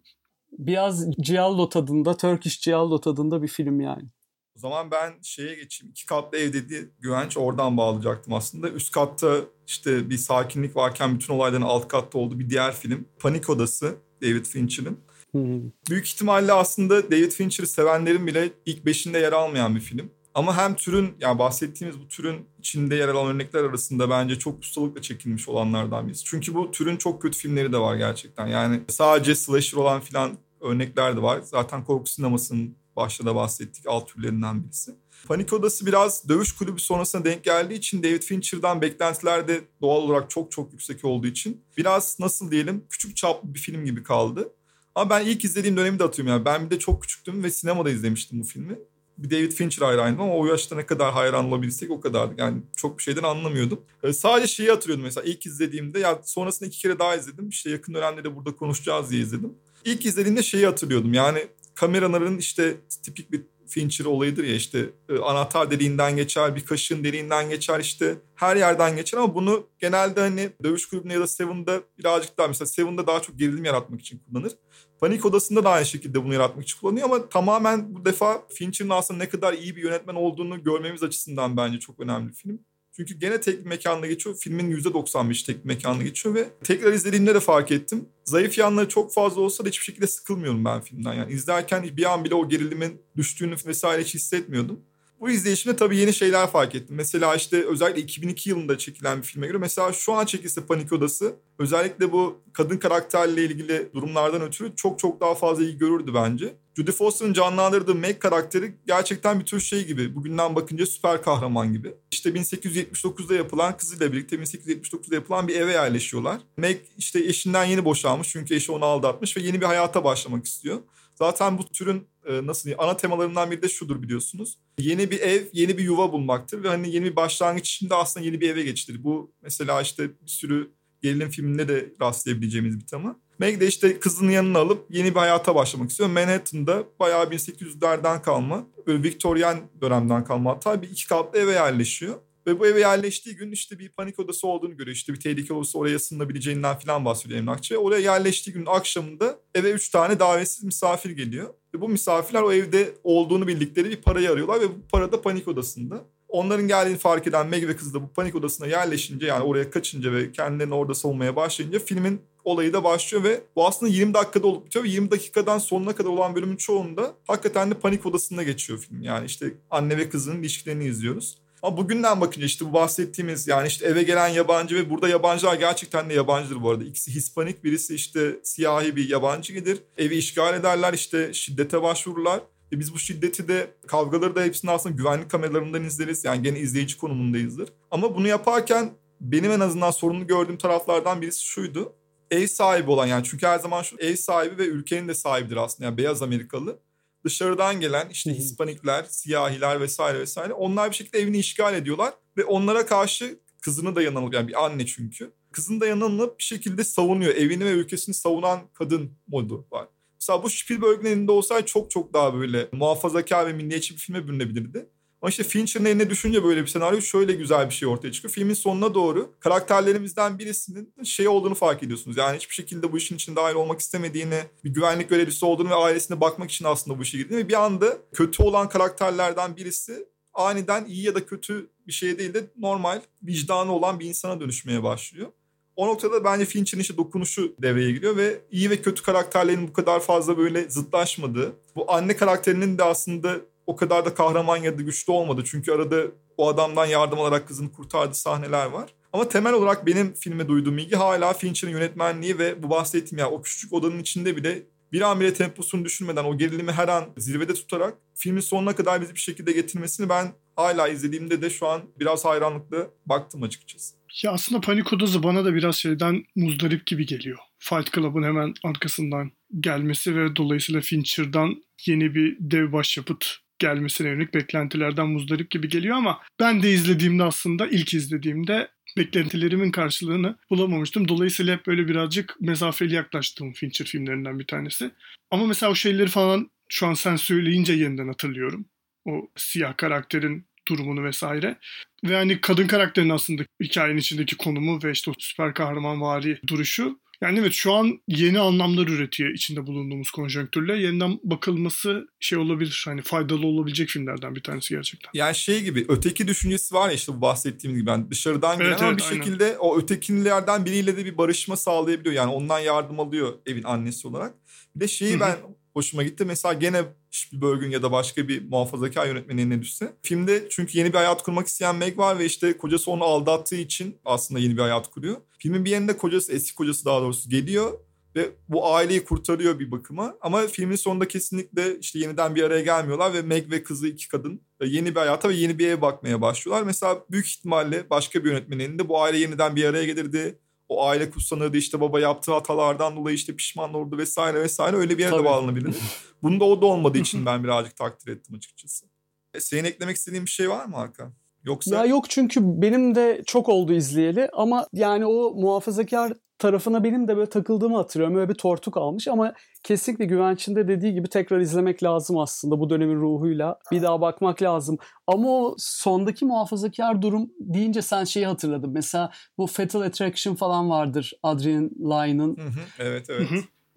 Biraz Giallo tadında, Turkish Giallo tadında bir film yani. O zaman ben şeye geçeyim. İki katlı ev dedi Güvenç oradan bağlayacaktım aslında. Üst katta işte bir sakinlik varken bütün olayların alt katta olduğu bir diğer film. Panik Odası David Fincher'ın. Hmm. Büyük ihtimalle aslında David Fincher'ı sevenlerin bile ilk beşinde yer almayan bir film. Ama hem türün yani bahsettiğimiz bu türün içinde yer alan örnekler arasında bence çok ustalıkla çekilmiş olanlardan birisi. Çünkü bu türün çok kötü filmleri de var gerçekten. Yani sadece slasher olan filan örnekler de var. Zaten korku sinemasının başta da bahsettik alt türlerinden birisi. Panik Odası biraz dövüş kulübü sonrasına denk geldiği için David Fincher'dan beklentiler de doğal olarak çok çok yüksek olduğu için biraz nasıl diyelim küçük çaplı bir film gibi kaldı. Ama ben ilk izlediğim dönemi de atıyorum yani. Ben bir de çok küçüktüm ve sinemada izlemiştim bu filmi. Bir David Fincher hayranıydım ama o yaşta ne kadar hayran olabilsek o kadardı. Yani çok bir şeyden anlamıyordum. Ee, sadece şeyi hatırlıyordum mesela ilk izlediğimde ya sonrasında iki kere daha izledim. İşte yakın dönemde de burada konuşacağız diye izledim. İlk izlediğimde şeyi hatırlıyordum yani kameraların işte tipik bir Fincher olayıdır ya işte e, anahtar deliğinden geçer, bir kaşığın deliğinden geçer işte her yerden geçer ama bunu genelde hani dövüş kulübünde ya da Seven'da birazcık daha mesela Seven'da daha çok gerilim yaratmak için kullanır. Panik Odası'nda da aynı şekilde bunu yaratmak için kullanıyor ama tamamen bu defa Fincher'ın aslında ne kadar iyi bir yönetmen olduğunu görmemiz açısından bence çok önemli film. Çünkü gene tek bir mekanda geçiyor. Filmin %95 tek bir mekanda geçiyor ve tekrar izlediğimde de fark ettim. Zayıf yanları çok fazla olsa da hiçbir şekilde sıkılmıyorum ben filmden. Yani izlerken bir an bile o gerilimin düştüğünü vesaire hiç hissetmiyordum. Bu izleyişimde tabii yeni şeyler fark ettim. Mesela işte özellikle 2002 yılında çekilen bir filme göre mesela şu an çekilse Panik Odası özellikle bu kadın karakterle ilgili durumlardan ötürü çok çok daha fazla iyi görürdü bence. Judy Foster'ın canlandırdığı Meg karakteri gerçekten bir tür şey gibi. Bugünden bakınca süper kahraman gibi. İşte 1879'da yapılan kızıyla birlikte 1879'da yapılan bir eve yerleşiyorlar. Meg işte eşinden yeni boşanmış çünkü eşi onu aldatmış ve yeni bir hayata başlamak istiyor. Zaten bu türün e, nasıl diyeyim ana temalarından biri de şudur biliyorsunuz. Yeni bir ev, yeni bir yuva bulmaktır ve hani yeni bir başlangıç de aslında yeni bir eve geçtir. Bu mesela işte bir sürü gerilim filminde de rastlayabileceğimiz bir tema. Meg de işte kızının yanına alıp yeni bir hayata başlamak istiyor. Manhattan'da bayağı 1800'lerden kalma, böyle Victorian dönemden kalma hatta bir iki katlı eve yerleşiyor. Ve bu eve yerleştiği gün işte bir panik odası olduğunu görüyor. İşte bir tehlike olursa oraya sığınabileceğinden falan bahsediyor Emlakçı. Oraya yerleştiği gün akşamında eve üç tane davetsiz misafir geliyor. Ve bu misafirler o evde olduğunu bildikleri bir parayı arıyorlar ve bu para da panik odasında. Onların geldiğini fark eden Meg ve kızı da bu panik odasına yerleşince yani oraya kaçınca ve kendilerini orada savunmaya başlayınca filmin olayı da başlıyor ve bu aslında 20 dakikada olup bitiyor ve 20 dakikadan sonuna kadar olan bölümün çoğunda hakikaten de panik odasında geçiyor film. Yani işte anne ve kızının ilişkilerini izliyoruz. Ama bugünden bakınca işte bu bahsettiğimiz yani işte eve gelen yabancı ve burada yabancılar gerçekten de yabancıdır bu arada. İkisi Hispanik birisi işte siyahi bir yabancı gelir. Evi işgal ederler işte şiddete başvururlar. E biz bu şiddeti de kavgaları da hepsini aslında güvenlik kameralarından izleriz. Yani gene izleyici konumundayızdır. Ama bunu yaparken benim en azından sorunlu gördüğüm taraflardan birisi şuydu. Ev sahibi olan yani çünkü her zaman şu ev sahibi ve ülkenin de sahibidir aslında yani beyaz Amerikalı. Dışarıdan gelen işte Hispanikler, siyahiler vesaire vesaire onlar bir şekilde evini işgal ediyorlar ve onlara karşı kızını da yanılıyor yani bir anne çünkü. Kızını da yanılıp bir şekilde savunuyor. Evini ve ülkesini savunan kadın modu var. Mesela bu Spielberg'in elinde olsaydı çok çok daha böyle muhafazakar ve milliyetçi bir filme bürünebilirdi. Ama işte Fincher'ın eline düşünce böyle bir senaryo şöyle güzel bir şey ortaya çıkıyor. Filmin sonuna doğru karakterlerimizden birisinin şey olduğunu fark ediyorsunuz. Yani hiçbir şekilde bu işin içinde dahil olmak istemediğini, bir güvenlik görevlisi olduğunu ve ailesine bakmak için aslında bu işe girdiğini ve bir anda kötü olan karakterlerden birisi aniden iyi ya da kötü bir şey değil de normal vicdanı olan bir insana dönüşmeye başlıyor. O noktada bence Finch'in işte dokunuşu devreye giriyor ve iyi ve kötü karakterlerin bu kadar fazla böyle zıtlaşmadığı, bu anne karakterinin de aslında o kadar da kahraman ya da güçlü olmadı. Çünkü arada o adamdan yardım alarak kızını kurtardığı sahneler var. Ama temel olarak benim filme duyduğum ilgi hala Fincher'ın yönetmenliği ve bu bahsettiğim ya o küçük odanın içinde bile bir an bile temposunu düşürmeden o gerilimi her an zirvede tutarak filmin sonuna kadar bizi bir şekilde getirmesini ben hala izlediğimde de şu an biraz hayranlıkla baktım açıkçası. Ya aslında Panik Odası bana da biraz şeyden muzdarip gibi geliyor. Fight Club'ın hemen arkasından gelmesi ve dolayısıyla Fincher'dan yeni bir dev başyapıt gelmesine yönelik beklentilerden muzdarip gibi geliyor ama ben de izlediğimde aslında ilk izlediğimde beklentilerimin karşılığını bulamamıştım. Dolayısıyla hep böyle birazcık mesafeli yaklaştığım Fincher filmlerinden bir tanesi. Ama mesela o şeyleri falan şu an sen söyleyince yeniden hatırlıyorum. O siyah karakterin durumunu vesaire. Ve hani kadın karakterin aslında hikayenin içindeki konumu ve işte o süper kahraman vari duruşu yani evet şu an yeni anlamlar üretiyor içinde bulunduğumuz konjonktürle. Yeniden bakılması şey olabilir hani faydalı olabilecek filmlerden bir tanesi gerçekten. Yani şey gibi öteki düşüncesi var ya işte bu bahsettiğim gibi yani dışarıdan gelen evet, ama evet, bir aynen. şekilde o ötekilerden biriyle de bir barışma sağlayabiliyor. Yani ondan yardım alıyor evin annesi olarak. Bir de şeyi ben hoşuma gitti. Mesela gene Spielberg'ün ya da başka bir muhafazakar yönetmenin eline düşse. Filmde çünkü yeni bir hayat kurmak isteyen Meg var ve işte kocası onu aldattığı için aslında yeni bir hayat kuruyor. Filmin bir yerinde kocası, eski kocası daha doğrusu geliyor ve bu aileyi kurtarıyor bir bakıma. Ama filmin sonunda kesinlikle işte yeniden bir araya gelmiyorlar ve Meg ve kızı iki kadın yeni bir hayata ve yeni bir eve bakmaya başlıyorlar. Mesela büyük ihtimalle başka bir yönetmenin elinde bu aile yeniden bir araya gelirdi o aile kutsanırdı işte baba yaptığı hatalardan dolayı işte pişman oldu vesaire vesaire öyle bir yere de bağlanabilir. Bunda o da olmadığı için [LAUGHS] ben birazcık takdir ettim açıkçası. E, senin eklemek istediğin bir şey var mı Hakan? Yoksa... Ya yok çünkü benim de çok oldu izleyeli ama yani o muhafazakar tarafına benim de böyle takıldığımı hatırlıyorum. Öyle bir tortu kalmış ama kesinlikle Güvenç'in de dediği gibi tekrar izlemek lazım aslında bu dönemin ruhuyla. Bir daha bakmak lazım. Ama o sondaki muhafazakar durum deyince sen şeyi hatırladın. Mesela bu Fatal Attraction falan vardır Adrian Lyne'ın. Evet evet.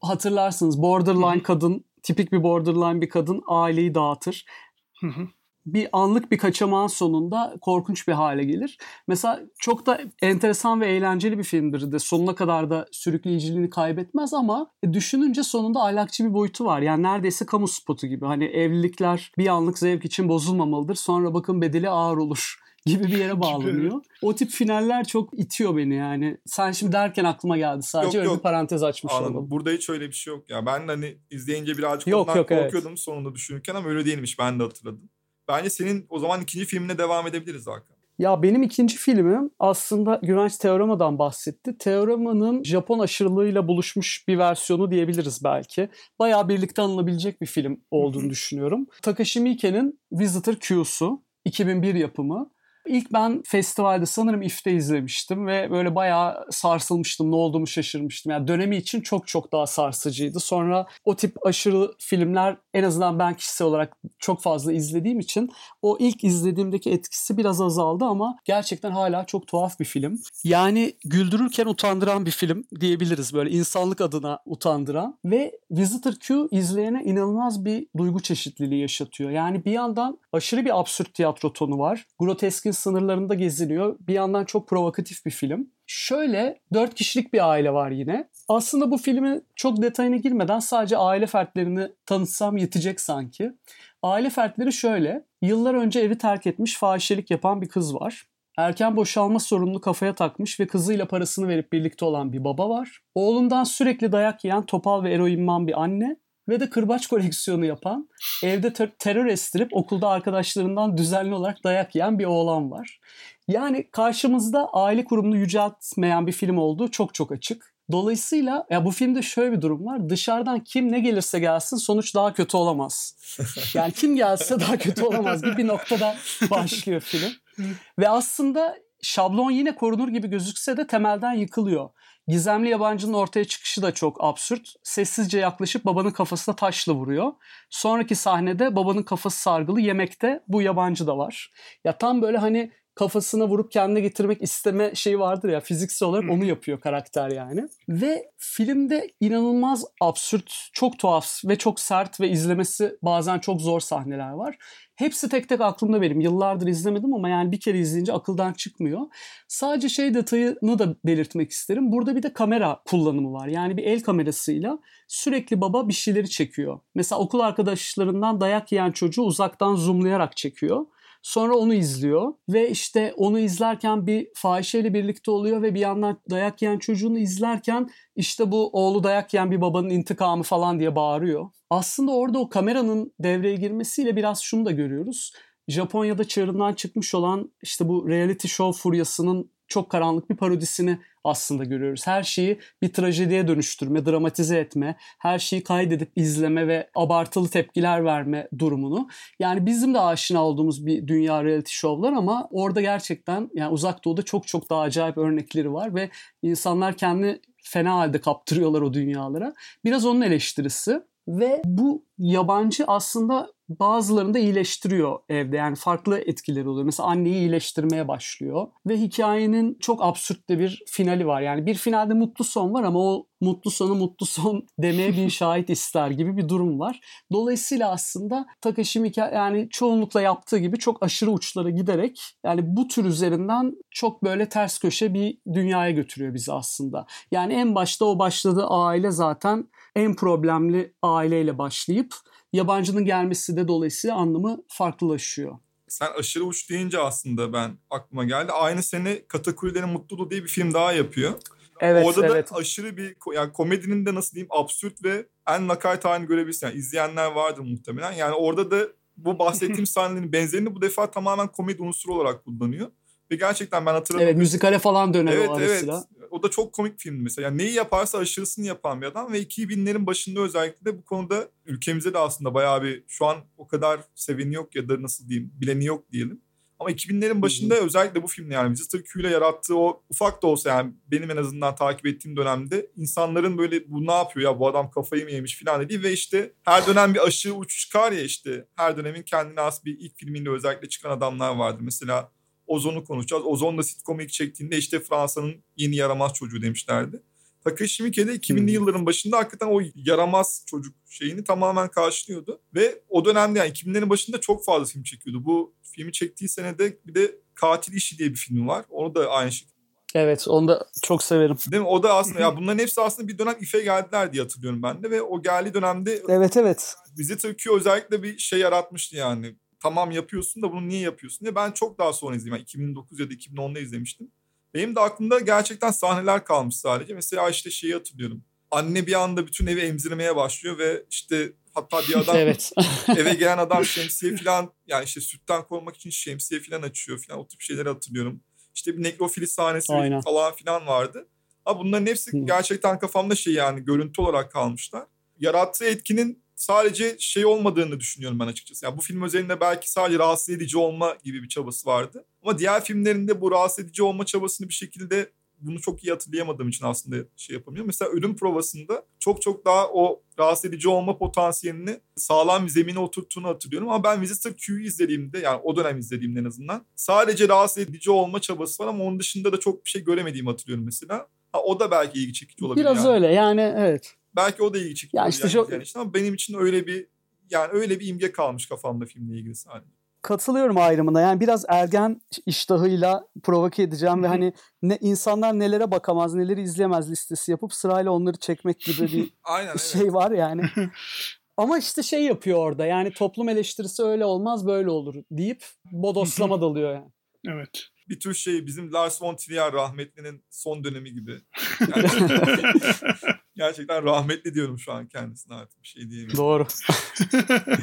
Hatırlarsınız borderline kadın, tipik bir borderline bir kadın aileyi dağıtır. Hı hı bir anlık bir kaçamağın sonunda korkunç bir hale gelir. Mesela çok da enteresan ve eğlenceli bir filmdir de sonuna kadar da sürükleyiciliğini kaybetmez ama e, düşününce sonunda ahlakçı bir boyutu var. Yani neredeyse kamu spotu gibi. Hani evlilikler bir anlık zevk için bozulmamalıdır. Sonra bakın bedeli ağır olur [LAUGHS] gibi bir yere bağlanıyor. o tip finaller çok itiyor beni yani. Sen şimdi derken aklıma geldi sadece yok, öyle yok. bir parantez açmış Anladım. oldum. Burada hiç öyle bir şey yok ya. Ben hani izleyince birazcık yok, ondan yok, korkuyordum evet. sonunda düşünürken ama öyle değilmiş ben de hatırladım. Bence senin o zaman ikinci filmine devam edebiliriz Hakan. Ya benim ikinci filmim aslında Güvenç Teorema'dan bahsetti. Teorema'nın Japon aşırılığıyla buluşmuş bir versiyonu diyebiliriz belki. Bayağı birlikte anılabilecek bir film olduğunu düşünüyorum. Takashi Miike'nin Visitor Q'su 2001 yapımı. İlk ben festivalde sanırım İF'te izlemiştim ve böyle bayağı sarsılmıştım. Ne olduğumu şaşırmıştım. Yani dönemi için çok çok daha sarsıcıydı. Sonra o tip aşırı filmler en azından ben kişisel olarak çok fazla izlediğim için o ilk izlediğimdeki etkisi biraz azaldı ama gerçekten hala çok tuhaf bir film. Yani güldürürken utandıran bir film diyebiliriz. Böyle insanlık adına utandıran ve Visitor Q izleyene inanılmaz bir duygu çeşitliliği yaşatıyor. Yani bir yandan aşırı bir absürt tiyatro tonu var. Groteskin sınırlarında geziniyor. Bir yandan çok provokatif bir film. Şöyle dört kişilik bir aile var yine. Aslında bu filmin çok detayına girmeden sadece aile fertlerini tanıtsam yetecek sanki. Aile fertleri şöyle. Yıllar önce evi terk etmiş fahişelik yapan bir kız var. Erken boşalma sorununu kafaya takmış ve kızıyla parasını verip birlikte olan bir baba var. Oğlundan sürekli dayak yiyen topal ve eroinman bir anne ve de kırbaç koleksiyonu yapan, evde ter- terör estirip okulda arkadaşlarından düzenli olarak dayak yiyen bir oğlan var. Yani karşımızda aile kurumunu yüceltmeyen bir film olduğu çok çok açık. Dolayısıyla ya bu filmde şöyle bir durum var. Dışarıdan kim ne gelirse gelsin sonuç daha kötü olamaz. [LAUGHS] Yani kim gelse daha kötü olamaz gibi bir noktada başlıyor film. [LAUGHS] Ve aslında şablon yine korunur gibi gözükse de temelden yıkılıyor. Gizemli yabancının ortaya çıkışı da çok absürt. Sessizce yaklaşıp babanın kafasına taşla vuruyor. Sonraki sahnede babanın kafası sargılı yemekte bu yabancı da var. Ya tam böyle hani kafasına vurup kendine getirmek isteme şeyi vardır ya fiziksel olarak onu yapıyor karakter yani. Ve filmde inanılmaz absürt, çok tuhaf ve çok sert ve izlemesi bazen çok zor sahneler var. Hepsi tek tek aklımda benim. Yıllardır izlemedim ama yani bir kere izleyince akıldan çıkmıyor. Sadece şey detayını da belirtmek isterim. Burada bir de kamera kullanımı var. Yani bir el kamerasıyla sürekli baba bir şeyleri çekiyor. Mesela okul arkadaşlarından dayak yiyen çocuğu uzaktan zoomlayarak çekiyor. Sonra onu izliyor ve işte onu izlerken bir fahişeyle birlikte oluyor ve bir yandan dayak yiyen çocuğunu izlerken işte bu oğlu dayak yiyen bir babanın intikamı falan diye bağırıyor. Aslında orada o kameranın devreye girmesiyle biraz şunu da görüyoruz. Japonya'da çığırından çıkmış olan işte bu reality show furyasının çok karanlık bir parodisini aslında görüyoruz. Her şeyi bir trajediye dönüştürme, dramatize etme, her şeyi kaydedip izleme ve abartılı tepkiler verme durumunu. Yani bizim de aşina olduğumuz bir dünya reality show'lar ama orada gerçekten yani uzak doğuda çok çok daha acayip örnekleri var ve insanlar kendi fena halde kaptırıyorlar o dünyalara. Biraz onun eleştirisi ve bu yabancı aslında bazılarını da iyileştiriyor evde. Yani farklı etkileri oluyor. Mesela anneyi iyileştirmeye başlıyor. Ve hikayenin çok absürt de bir finali var. Yani bir finalde mutlu son var ama o mutlu sonu mutlu son [LAUGHS] demeye bin şahit ister gibi bir durum var. Dolayısıyla aslında Takashi Miike yani çoğunlukla yaptığı gibi çok aşırı uçlara giderek yani bu tür üzerinden çok böyle ters köşe bir dünyaya götürüyor bizi aslında. Yani en başta o başladığı aile zaten en problemli aileyle başlayıp yabancının gelmesi de dolayısıyla anlamı farklılaşıyor. Sen aşırı uç deyince aslında ben aklıma geldi. Aynı sene Katakullilerin Mutluluğu diye bir film daha yapıyor. Evet, Orada evet. da aşırı bir yani komedinin de nasıl diyeyim absürt ve en lakayt halini görebilirsin. Yani izleyenler vardır muhtemelen. Yani orada da bu bahsettiğim [LAUGHS] sahnelerin benzerini bu defa tamamen komedi unsuru olarak kullanıyor. Ve gerçekten ben hatırladım. Evet müzikale falan döner Evet o evet. O da çok komik filmdi mesela. Yani neyi yaparsa aşırısını yapan bir adam ve 2000'lerin başında özellikle de bu konuda ülkemizde de aslında bayağı bir şu an o kadar seveni yok ya da nasıl diyeyim bileni yok diyelim. Ama 2000'lerin başında özellikle bu filmde yani Visitor Q ile yarattığı o ufak da olsa yani benim en azından takip ettiğim dönemde insanların böyle bu ne yapıyor ya bu adam kafayı mı yemiş falan dediği ve işte her dönem bir aşığı uç çıkar ya işte her dönemin kendine has bir ilk filminde özellikle çıkan adamlar vardı. Mesela Ozon'u konuşacağız. Ozon da sitcom ilk çektiğinde işte Fransa'nın yeni yaramaz çocuğu demişlerdi. Takashi Miike de 2000'li Hmm. yılların başında hakikaten o yaramaz çocuk şeyini tamamen karşılıyordu. Ve o dönemde yani 2000'lerin başında çok fazla film çekiyordu. Bu filmi çektiği senede bir de Katil İşi diye bir film var. Onu da aynı şekilde. Evet onu da çok severim. Değil mi? O da aslında ya bunların hepsi aslında bir dönem İF'e geldiler diye hatırlıyorum ben de. Ve o geldiği dönemde Evet evet. Visitor Q özellikle bir şey yaratmıştı yani. Tamam yapıyorsun da bunu niye yapıyorsun diye. Ben çok daha sonra izledim. Yani 2009 ya da 2010'da izlemiştim. Benim de aklımda gerçekten sahneler kalmış sadece. Mesela işte şeyi hatırlıyorum. Anne bir anda bütün evi emzirmeye başlıyor ve işte hatta bir [LAUGHS] adam evet. eve gelen adam [LAUGHS] şemsiye falan yani işte sütten korumak için şemsiye falan açıyor falan o tip şeyleri hatırlıyorum. İşte bir nekrofili sahnesi Aynen. falan filan vardı. Ama bunların hepsi gerçekten kafamda şey yani görüntü olarak kalmışlar. Yarattığı etkinin sadece şey olmadığını düşünüyorum ben açıkçası. Yani bu film özelinde belki sadece rahatsız edici olma gibi bir çabası vardı. Ama diğer filmlerinde bu rahatsız edici olma çabasını bir şekilde bunu çok iyi hatırlayamadığım için aslında şey yapamıyorum. Mesela ölüm provasında çok çok daha o rahatsız edici olma potansiyelini sağlam bir zemine oturttuğunu hatırlıyorum. Ama ben Visitor Q'yu izlediğimde yani o dönem izlediğimde en azından sadece rahatsız edici olma çabası var ama onun dışında da çok bir şey göremediğimi hatırlıyorum mesela. Ha, o da belki ilgi çekici olabilir. Biraz yani. öyle yani evet. Belki o da ilgi çekici Ya işte yani çok- izleyen için ama benim için öyle bir yani öyle bir imge kalmış kafamda filmle ilgili sadece. Katılıyorum ayrımına. Yani biraz ergen iştahıyla provoke edeceğim ve hani ne insanlar nelere bakamaz, neleri izleyemez listesi yapıp sırayla onları çekmek gibi bir [LAUGHS] Aynen [LAUGHS] evet. şey var yani. [LAUGHS] Ama işte şey yapıyor orada yani toplum eleştirisi öyle olmaz böyle olur deyip bodoslama dalıyor yani. Evet. bir tür şey bizim Lars von Trier rahmetlinin son dönemi gibi. Yani gerçekten rahmetli diyorum şu an kendisine artık bir şey diyemiyorum. Doğru. [LAUGHS]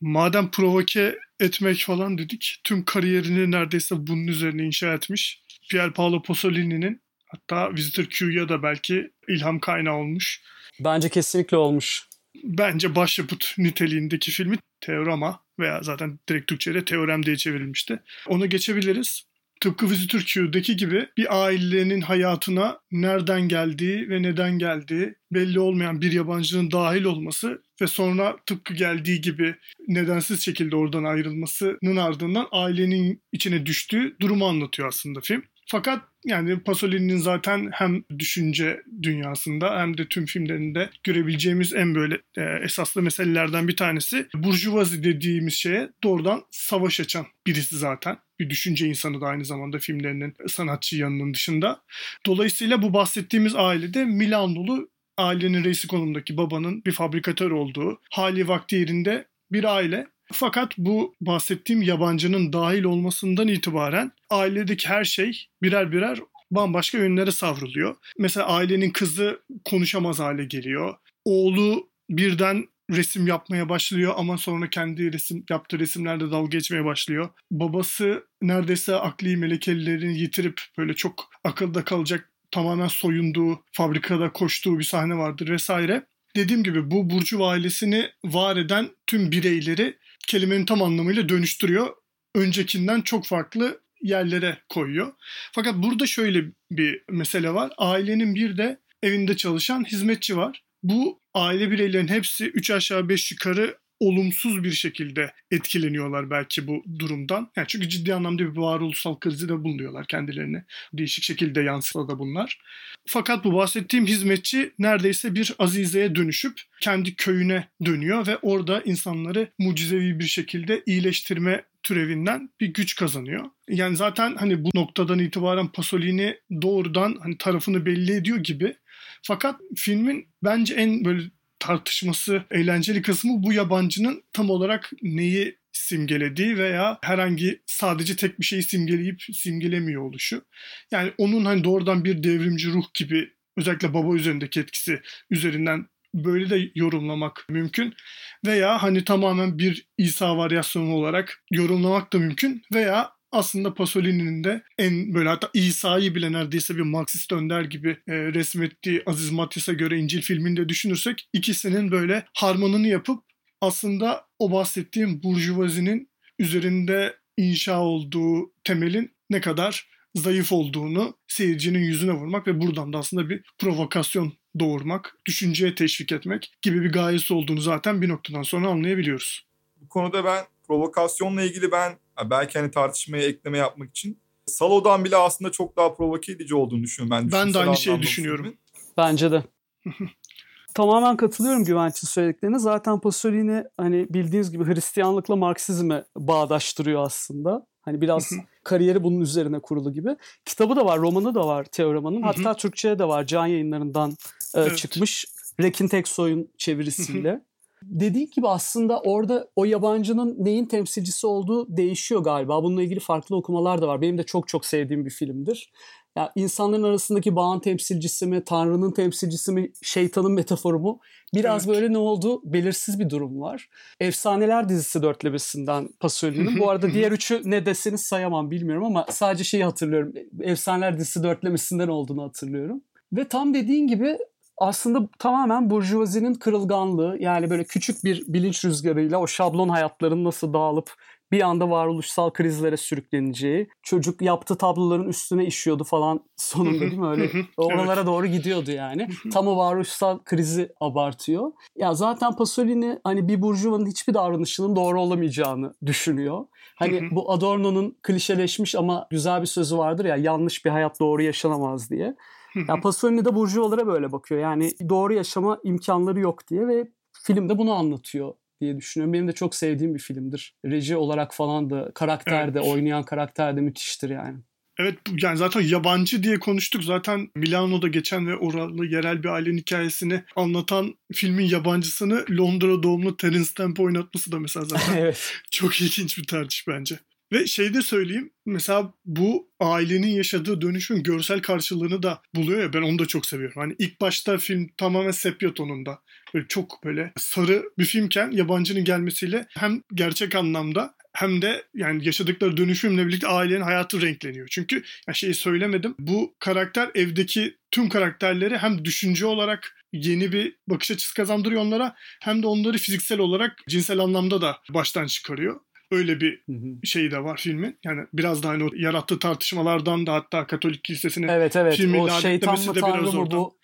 Madem provoke etmek falan dedik, tüm kariyerini neredeyse bunun üzerine inşa etmiş. Pier Paolo Pasolini'nin hatta Visitor Q'ya da belki ilham kaynağı olmuş. Bence kesinlikle olmuş. Bence başyapıt niteliğindeki filmi Teorama veya zaten direkt Türkçe'de Teorem diye çevrilmişti. Onu geçebiliriz. Tıpkı Visitor Q'daki gibi bir ailenin hayatına nereden geldiği ve neden geldiği belli olmayan bir yabancının dahil olması ve sonra tıpkı geldiği gibi nedensiz şekilde oradan ayrılmasının ardından ailenin içine düştüğü durumu anlatıyor aslında film. Fakat yani Pasolini'nin zaten hem düşünce dünyasında hem de tüm filmlerinde görebileceğimiz en böyle e, esaslı meselelerden bir tanesi burjuvazi dediğimiz şeye doğrudan savaş açan birisi zaten. Bir düşünce insanı da aynı zamanda filmlerinin sanatçı yanının dışında. Dolayısıyla bu bahsettiğimiz ailede Milanolu ailenin reisi konumundaki babanın bir fabrikatör olduğu, hali vakti yerinde bir aile. Fakat bu bahsettiğim yabancının dahil olmasından itibaren ailedeki her şey birer birer bambaşka yönlere savruluyor. Mesela ailenin kızı konuşamaz hale geliyor. Oğlu birden resim yapmaya başlıyor ama sonra kendi resim yaptığı resimlerde dalga geçmeye başlıyor. Babası neredeyse akli melekelerini yitirip böyle çok akılda kalacak tamamen soyunduğu, fabrikada koştuğu bir sahne vardır vesaire. Dediğim gibi bu Burcu ailesini var eden tüm bireyleri kelimenin tam anlamıyla dönüştürüyor. Öncekinden çok farklı yerlere koyuyor. Fakat burada şöyle bir mesele var. Ailenin bir de evinde çalışan hizmetçi var. Bu aile bireylerinin hepsi 3 aşağı 5 yukarı olumsuz bir şekilde etkileniyorlar belki bu durumdan. Yani çünkü ciddi anlamda bir varoluşsal krizi de bulunuyorlar kendilerini. Değişik şekilde yansıda da bunlar. Fakat bu bahsettiğim hizmetçi neredeyse bir azizeye dönüşüp kendi köyüne dönüyor ve orada insanları mucizevi bir şekilde iyileştirme türevinden bir güç kazanıyor. Yani zaten hani bu noktadan itibaren Pasolini doğrudan hani tarafını belli ediyor gibi. Fakat filmin bence en böyle tartışması, eğlenceli kısmı bu yabancının tam olarak neyi simgelediği veya herhangi sadece tek bir şeyi simgeleyip simgelemiyor oluşu. Yani onun hani doğrudan bir devrimci ruh gibi özellikle baba üzerindeki etkisi üzerinden böyle de yorumlamak mümkün. Veya hani tamamen bir İsa varyasyonu olarak yorumlamak da mümkün. Veya aslında Pasolini'nin de en böyle hatta İsa'yı bile neredeyse bir Marksist önder gibi e, resmettiği Aziz Matias'a göre İncil filminde düşünürsek ikisinin böyle harmanını yapıp aslında o bahsettiğim burjuvazinin üzerinde inşa olduğu temelin ne kadar zayıf olduğunu seyircinin yüzüne vurmak ve buradan da aslında bir provokasyon doğurmak, düşünceye teşvik etmek gibi bir gayesi olduğunu zaten bir noktadan sonra anlayabiliyoruz. Bu konuda ben provokasyonla ilgili ben belki hani tartışmaya ekleme yapmak için Salo'dan bile aslında çok daha provoke edici olduğunu düşünüyorum ben. Ben de aynı şeyi düşünüyorum. filmin. Bence de. [LAUGHS] Tamamen katılıyorum Güvenç'in söylediklerine. Zaten Pasolini hani bildiğiniz gibi Hristiyanlıkla Marksizme bağdaştırıyor aslında. Hani biraz kariyeri bunun üzerine kurulu gibi. Kitabı da var, romanı da var Teorama'nın. Hatta Türkçe'ye de var. Can yayınlarından e, Evet. çıkmış. Rekin Teksoy'un çevirisiyle. [LAUGHS] Dediği gibi aslında orada o yabancının neyin temsilcisi olduğu değişiyor galiba. Bununla ilgili farklı okumalar da var. Benim de çok çok sevdiğim bir filmdir. Ya insanların arasındaki bağın temsilcisi mi, Tanrı'nın temsilcisi mi, şeytanın metaforu mu? Biraz Evet. böyle ne oldu? Belirsiz bir durum var. Efsaneler dizisi dörtlemesinden Pasolini'nin. Bu arada diğer üçü ne deseniz sayamam bilmiyorum ama sadece şeyi hatırlıyorum. Efsaneler dizisi dörtlemesinden olduğunu hatırlıyorum. Ve tam dediğin gibi aslında tamamen burjuvazinin kırılganlığı yani böyle küçük bir bilinç rüzgarıyla o şablon hayatların nasıl dağılıp bir anda varoluşsal krizlere sürükleneceği, çocuk yaptığı tabloların üstüne işiyordu falan [LAUGHS] sonunda değil mi öyle? Oralara doğru gidiyordu yani. Tam o varoluşsal krizi abartıyor. Ya zaten Pasolini hani bir burjuvanın hiçbir davranışının doğru olamayacağını düşünüyor. Hani bu Adorno'nun klişeleşmiş ama güzel bir sözü vardır ya yanlış bir hayat doğru yaşanamaz diye. Ya Pasolini de burjuvalara böyle bakıyor. Yani doğru yaşama imkanları yok diye ve filmde bunu anlatıyor diye düşünüyorum. Benim de çok sevdiğim bir filmdir. Reji olarak falan da karakter de evet. oynayan karakter de müthiştir yani. Evet yani zaten yabancı diye konuştuk. Zaten Milano'da geçen ve oralı yerel bir ailenin hikayesini anlatan filmin yabancısını Londra doğumlu Terence Stamp oynatması da mesela zaten [LAUGHS] evet. çok ilginç bir tercih bence. Ve şey de söyleyeyim mesela bu ailenin yaşadığı dönüşümün görsel karşılığını da buluyor ya ben onu da çok seviyorum. Hani ilk başta film tamamen sepya tonunda böyle çok böyle sarı bir filmken yabancının gelmesiyle hem gerçek anlamda hem de yani yaşadıkları dönüşümle birlikte ailenin hayatı renkleniyor. Çünkü ya şeyi söylemedim. Bu karakter evdeki tüm karakterleri hem düşünce olarak yeni bir bakış açısı kazandırıyor onlara hem de onları fiziksel olarak cinsel anlamda da baştan çıkarıyor. Öyle bir şey de var filmin. Yani biraz daha hani o yarattığı tartışmalardan da hatta Katolik Kilisesi'nin evet, evet. filmi o şeytan mı tanrı mı bu?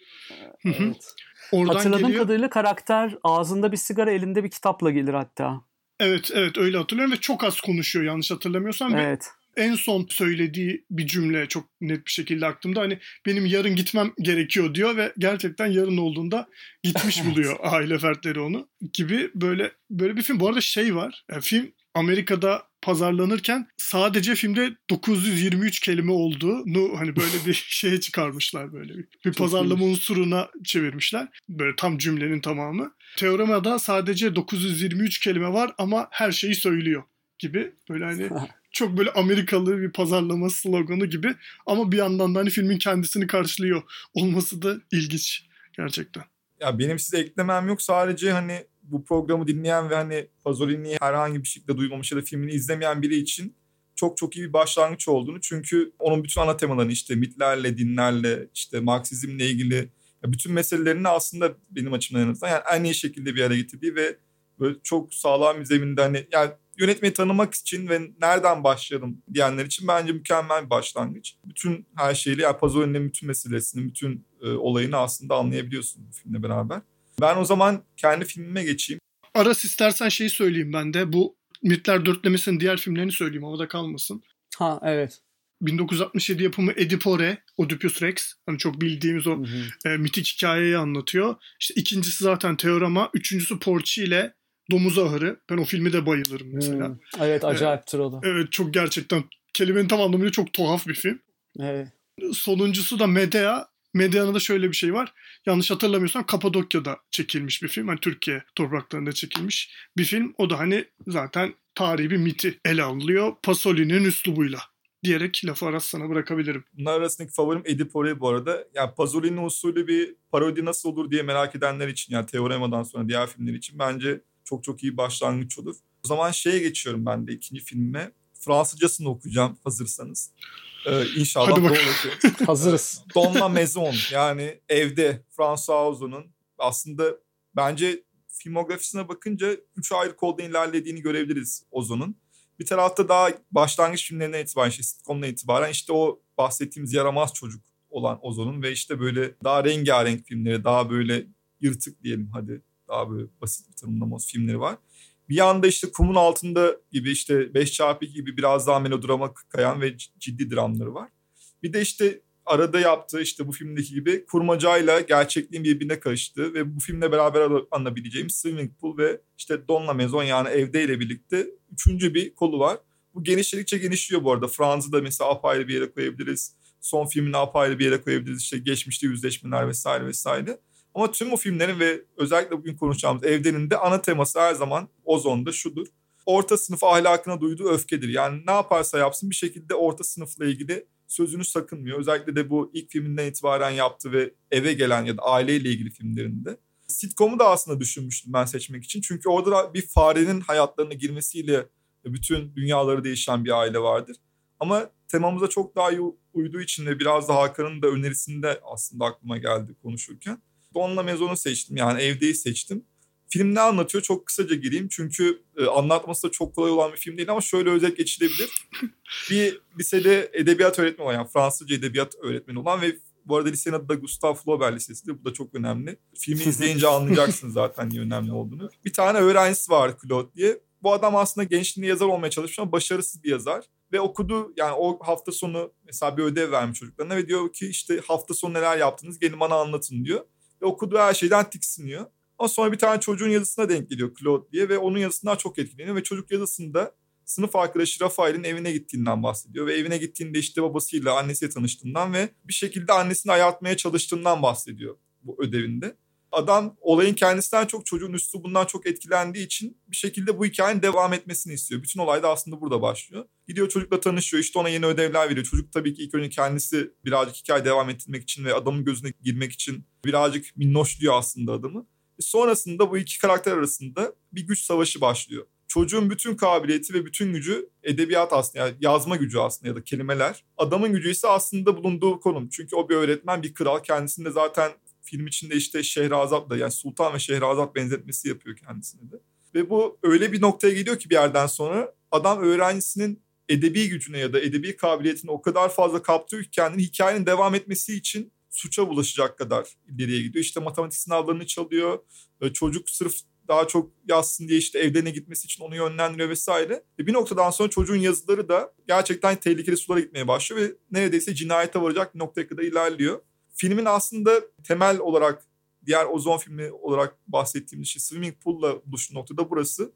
Evet. Oradan Hatırladığım geliyor. kadarıyla karakter ağzında bir sigara elinde bir kitapla gelir hatta. Evet evet öyle hatırlıyorum ve çok az konuşuyor yanlış hatırlamıyorsam. Evet. Ve en son söylediği bir cümle çok net bir şekilde aklımda. Hani benim yarın gitmem gerekiyor diyor ve gerçekten yarın olduğunda gitmiş [LAUGHS] buluyor aile fertleri onu gibi böyle böyle bir film. Bu arada şey var. Yani film Amerika'da pazarlanırken sadece filmde 923 kelime olduğunu hani böyle bir [LAUGHS] şeye çıkarmışlar böyle bir, bir pazarlama unsuruna çevirmişler. Böyle tam cümlenin tamamı. Teoremada sadece 923 kelime var ama her şeyi söylüyor gibi böyle hani [LAUGHS] çok böyle Amerikalı bir pazarlama sloganı gibi ama bir yandan da hani filmin kendisini karşılıyor olması da ilginç gerçekten. Ya benim size eklemem yok sadece hani bu programı dinleyen ve hani Pasolini'yi herhangi bir şekilde duymamış ya da filmini izlemeyen biri için çok çok iyi bir başlangıç olduğunu. Çünkü onun bütün ana temalarını işte mitlerle, dinlerle, işte Marksizmle ilgili bütün meselelerini aslında benim açımdan en azından yani en iyi şekilde bir araya getirdiği ve böyle çok sağlam bir zeminde hani yani yönetmeyi tanımak için ve nereden başlayalım diyenler için bence mükemmel bir başlangıç. Bütün her şeyle yani Pasolini'nin bütün meselesini, bütün e, olayını aslında anlayabiliyorsun bu filmle beraber. Ben o zaman kendi filmime geçeyim. Aras istersen şeyi söyleyeyim ben de. Bu Mitler Dörtlemesi'nin diğer filmlerini söyleyeyim havada kalmasın. Ha evet. 1967 yapımı Edipore, Oedipus Rex. Hani çok bildiğimiz o hı hı. E, mitik hikayeyi anlatıyor. İşte ikincisi zaten Teorama, üçüncüsü Porci ile Domuz Ahırı. Ben o filmi de bayılırım mesela. Hmm. Evet acayiptir o da. Evet çok gerçekten kelimenin tam anlamıyla çok tuhaf bir film. Evet. Sonuncusu da Medea. Medya'nda da şöyle bir şey var. Yanlış hatırlamıyorsam Kapadokya'da çekilmiş bir film. Hani Türkiye topraklarında çekilmiş bir film. O da hani zaten tarihi bir miti ele alınıyor. Pasolini'nin üslubuyla diyerek lafı Aras sana bırakabilirim. Bunlar arasındaki favorim Edipore bu arada. Yani Pasolini usulü bir parodi nasıl olur diye merak edenler için yani Teorema'dan sonra diğer filmler için bence çok çok iyi başlangıç olur. O zaman şeye geçiyorum ben de ikinci filme. Fransızcasını okuyacağım hazırsanız. Ee, inşallah doğru [LAUGHS] Hazırız. [LAUGHS] Donna Maison yani evde François Ozon'un aslında bence filmografisine bakınca üç ayrı kolda ilerlediğini görebiliriz Ozon'un. Bir tarafta daha başlangıç filmlerine itibaren, işte sitcom'la itibaren işte o bahsettiğimiz yaramaz çocuk olan Ozon'un ve işte böyle daha rengarenk filmleri, daha böyle yırtık diyelim hadi daha böyle basit bir tanımlama filmleri var. Bir yanda işte kumun altında gibi işte 5 çarpı gibi biraz daha melodrama kayan ve ciddi dramları var. Bir de işte arada yaptığı işte bu filmdeki gibi kurmacayla gerçekliğin birbirine karıştığı ve bu filmle beraber anlayabileceğimiz Swimming Pool ve işte Donna Maison yani evde ile birlikte üçüncü bir kolu var. Bu genişledikçe genişliyor bu arada. Franz'ı da mesela apayrı bir yere koyabiliriz. Son filmini apayrı bir yere koyabiliriz. İşte geçmişte yüzleşmeler vesaire vesaire. Ama tüm bu filmlerin ve özellikle bugün konuşacağımız Evden'in de ana teması her zaman Ozon'da şudur. Orta sınıf ahlakına duyduğu öfkedir. Yani ne yaparsa yapsın bir şekilde orta sınıfla ilgili sözünü sakınmıyor. Özellikle de bu ilk filminden itibaren yaptı ve eve gelen ya da aileyle ilgili filmlerinde. Sitcom'u da aslında düşünmüştüm ben seçmek için. Çünkü orada bir farenin hayatlarına girmesiyle bütün dünyaları değişen bir aile vardır. Ama temamıza çok daha iyi uyduğu için ve biraz da Hakan'ın da önerisinde aslında aklıma geldi konuşurken. Donla Mezon'u seçtim. Yani evdeyi seçtim. Film ne anlatıyor? Çok kısaca gireyim. Çünkü e, anlatması da çok kolay olan bir film değil ama şöyle özet geçilebilir. [LAUGHS] bir lisede edebiyat öğretmeni olan yani Fransızca edebiyat öğretmeni olan ve bu arada lisenin adı da Gustave Flaubert Lisesi'dir. Bu da çok önemli. Filmi izleyince [LAUGHS] anlayacaksınız zaten niye önemli olduğunu. Bir tane öğrencisi var Claude diye. Bu adam aslında gençliğinde yazar olmaya çalışmış ama başarısız bir yazar. Ve okudu yani o hafta sonu mesela bir ödev vermiş çocuklarına ve diyor ki işte hafta sonu neler yaptınız gelin bana anlatın diyor. Ve okuduğu her şeyden tiksiniyor. Ama sonra bir tane çocuğun yazısına denk geliyor Claude diye ve onun yazısından çok etkileniyor ve çocuk yazısında sınıf arkadaşı Rafael'in evine gittiğinden bahsediyor. Ve evine gittiğinde işte babasıyla annesiyle tanıştığından ve bir şekilde annesini ayartmaya çalıştığından bahsediyor bu ödevinde. Adam olayın kendisinden çok çocuğun bundan çok etkilendiği için bir şekilde bu hikayenin devam etmesini istiyor. Bütün olay da aslında burada başlıyor. Gidiyor çocukla tanışıyor işte ona yeni ödevler veriyor. Çocuk tabii ki ilk önce kendisi birazcık hikaye devam ettirmek için ve adamın gözüne girmek için birazcık minnoşluyor aslında adamı. Sonrasında bu iki karakter arasında bir güç savaşı başlıyor. Çocuğun bütün kabiliyeti ve bütün gücü edebiyat aslında yani yazma gücü aslında ya da kelimeler. Adamın gücü ise aslında bulunduğu konum. Çünkü o bir öğretmen, bir kral. Kendisinde zaten film içinde işte Şehrazat'la yani Sultan ve Şehrazat benzetmesi yapıyor kendisine de. Ve bu öyle bir noktaya geliyor ki bir yerden sonra adam öğrencisinin edebi gücüne ya da edebi kabiliyetine o kadar fazla kaptırıyor ki kendini hikayenin devam etmesi için suça bulaşacak kadar ileriye gidiyor. İşte matematik sınavlarını çalıyor. Çocuk sırf daha çok yazsın diye işte evlerine gitmesi için onu yönlendiriyor vesaire. Ve bir noktadan sonra çocuğun yazıları da gerçekten tehlikeli sulara gitmeye başlıyor ve neredeyse cinayete varacak bir noktaya kadar ilerliyor. Filmin aslında temel olarak diğer Ozon filmi olarak bahsettiğimiz şey Swimming Pool'la buluştuğu noktada burası.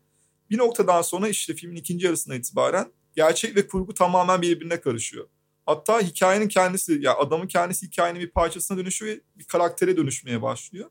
Bir noktadan sonra işte filmin ikinci yarısına itibaren gerçek ve kurgu tamamen birbirine karışıyor. Hatta hikayenin kendisi, ya yani adamın kendisi hikayenin bir parçasına dönüşüyor ve bir karaktere dönüşmeye başlıyor.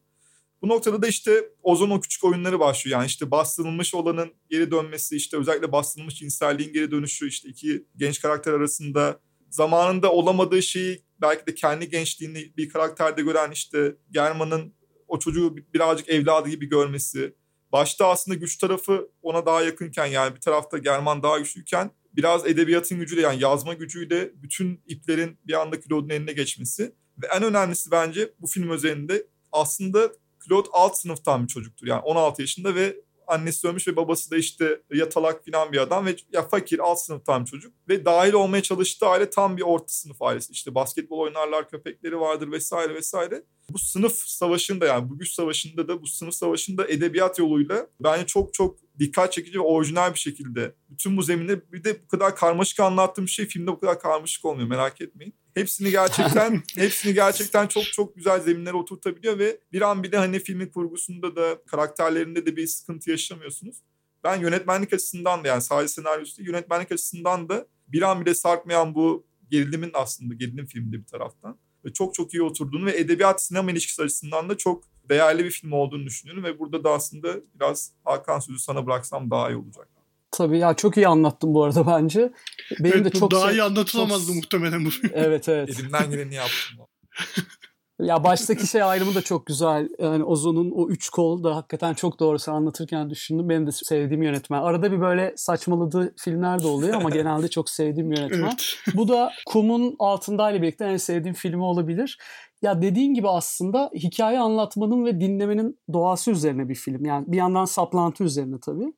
Bu noktada da işte Ozon o küçük oyunları başlıyor. Yani işte bastırılmış olanın geri dönmesi, işte özellikle bastırılmış cinselliğin geri dönüşü, işte iki genç karakter arasında zamanında olamadığı şeyi belki de kendi gençliğini bir karakterde gören işte German'ın o çocuğu birazcık evladı gibi görmesi. Başta aslında güç tarafı ona daha yakınken yani bir tarafta German daha güçlüyken biraz edebiyatın gücüyle yani yazma gücüyle bütün iplerin bir anda Claude'un eline geçmesi. Ve en önemlisi bence bu film özelinde aslında Claude alt sınıftan bir çocuktur. Yani 16 yaşında ve annesi ölmüş ve babası da işte yatalak falan bir adam ve ya fakir alt sınıftan bir çocuk. Ve dahil olmaya çalıştığı aile tam bir orta sınıf ailesi. İşte basketbol oynarlar, köpekleri vardır vesaire vesaire. Bu sınıf savaşında yani bu güç savaşında da bu sınıf savaşında edebiyat yoluyla bence çok çok dikkat çekici ve orijinal bir şekilde bütün bu zeminde bir de bu kadar karmaşık anlattığım şey filmde bu kadar karmaşık olmuyor merak etmeyin. Hepsini gerçekten [LAUGHS] hepsini gerçekten çok çok güzel zeminlere oturtabiliyor ve bir an bile hani filmin kurgusunda da karakterlerinde de bir sıkıntı yaşamıyorsunuz. Ben yönetmenlik açısından da yani sadece senaryosu değil yönetmenlik açısından da bir an bile sarkmayan bu gerilimin aslında gerilim filminde bir taraftan ve çok çok iyi oturduğunu ve edebiyat sinema ilişkisi açısından da çok değerli bir film olduğunu düşünüyorum ve burada da aslında biraz Hakan sözü sana bıraksam daha iyi olacak. Tabii ya çok iyi anlattın bu arada bence. Benim evet, de çok daha iyi anlatılamazdı çok... muhtemelen bu. Evet evet. Elimden geleni yaptım. [LAUGHS] ya baştaki şey ayrımı da çok güzel. Yani Ozon'un o üç kol da hakikaten çok doğrusu anlatırken düşündüm. Benim de sevdiğim yönetmen. Arada bir böyle saçmaladığı filmler de oluyor ama [LAUGHS] genelde çok sevdiğim yönetmen. Evet. Bu da Kum'un altındayla birlikte en sevdiğim filmi olabilir. Ya dediğin gibi aslında hikaye anlatmanın ve dinlemenin doğası üzerine bir film. Yani bir yandan saplantı üzerine tabii.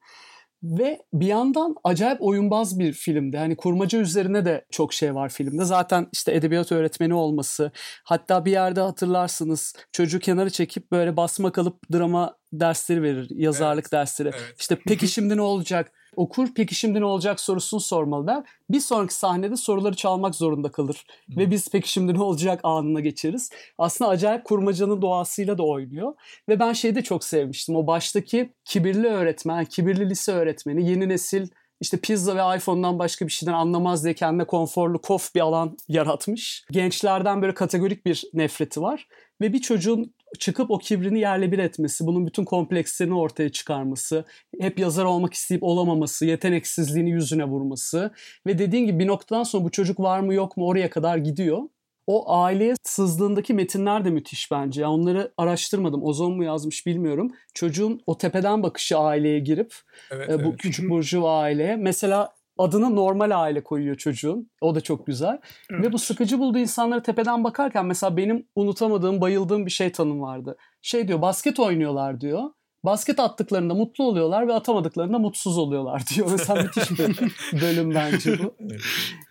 Ve bir yandan acayip oyunbaz bir filmdi. Hani kurmaca üzerine de çok şey var filmde. Zaten işte edebiyat öğretmeni olması. Hatta bir yerde hatırlarsınız çocuğu kenarı çekip böyle basma kalıp drama dersleri verir. Yazarlık evet, dersleri. Evet. İşte peki [LAUGHS] şimdi ne olacak? okur peki şimdi ne olacak sorusunu sormalı der. Bir sonraki sahnede soruları çalmak zorunda kalır. Hı. Ve biz peki şimdi ne olacak anına geçeriz. Aslında acayip kurmacanın doğasıyla da oynuyor. Ve ben şeyi de çok sevmiştim. O baştaki kibirli öğretmen, kibirli lise öğretmeni, yeni nesil işte pizza ve iPhone'dan başka bir şeyden anlamaz diye kendine konforlu kof bir alan yaratmış. Gençlerden böyle kategorik bir nefreti var. Ve bir çocuğun çıkıp o kibrini yerle bir etmesi, bunun bütün komplekslerini ortaya çıkarması, hep yazar olmak isteyip olamaması, yeteneksizliğini yüzüne vurması ve dediğin gibi bir noktadan sonra bu çocuk var mı yok mu oraya kadar gidiyor. O aileye sızdığındaki metinler de müthiş bence. Yani onları araştırmadım. Ozon mu yazmış bilmiyorum. Çocuğun o tepeden bakışı aileye girip evet, e, bu evet. küçük burjuva aileye. Mesela adını normal aile koyuyor çocuğun. O da çok güzel. Evet. Ve bu sıkıcı bulduğu insanları tepeden bakarken mesela benim unutamadığım, bayıldığım bir şey tanım vardı. Şey diyor basket oynuyorlar diyor. Basket attıklarında mutlu oluyorlar ve atamadıklarında mutsuz oluyorlar [LAUGHS] diyor. Mesela müthiş bir [LAUGHS] bölüm bence bu. Evet.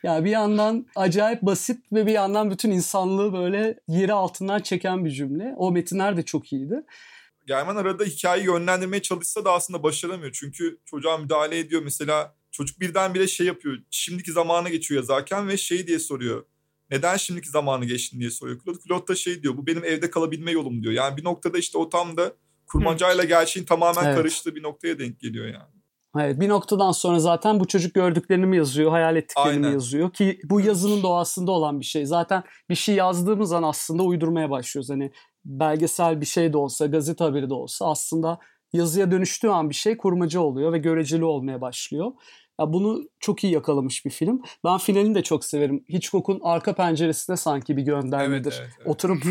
Yani bir yandan acayip basit ve bir yandan bütün insanlığı böyle yeri altından çeken bir cümle. O metinler de çok iyiydi. Germen arada hikayeyi yönlendirmeye çalışsa da aslında başaramıyor. Çünkü çocuğa müdahale ediyor. Mesela çocuk birdenbire şey yapıyor. Şimdiki zamanı geçiyor yazarken ve şey diye soruyor. Neden şimdiki zamanı geçtin diye soruyor. Claude, Claude da şey diyor. Bu benim evde kalabilme yolum diyor. Yani bir noktada işte o tam da kurmacayla gerçeğin tamamen Evet. karıştığı bir noktaya denk geliyor yani. Evet bir noktadan sonra zaten bu çocuk gördüklerini mi yazıyor, hayal ettiklerini mi yazıyor ki bu yazının doğasında olan bir şey. Zaten bir şey yazdığımız an aslında uydurmaya başlıyoruz. Hani belgesel bir şey de olsa, gazete haberi de olsa aslında yazıya dönüştüğü an bir şey kurmaca oluyor ve göreceli olmaya başlıyor. Ya bunu çok iyi yakalamış bir film. Ben finalini de çok severim. Hitchcock'un arka penceresine sanki bir göndermedir. Evet, evet, evet. Oturup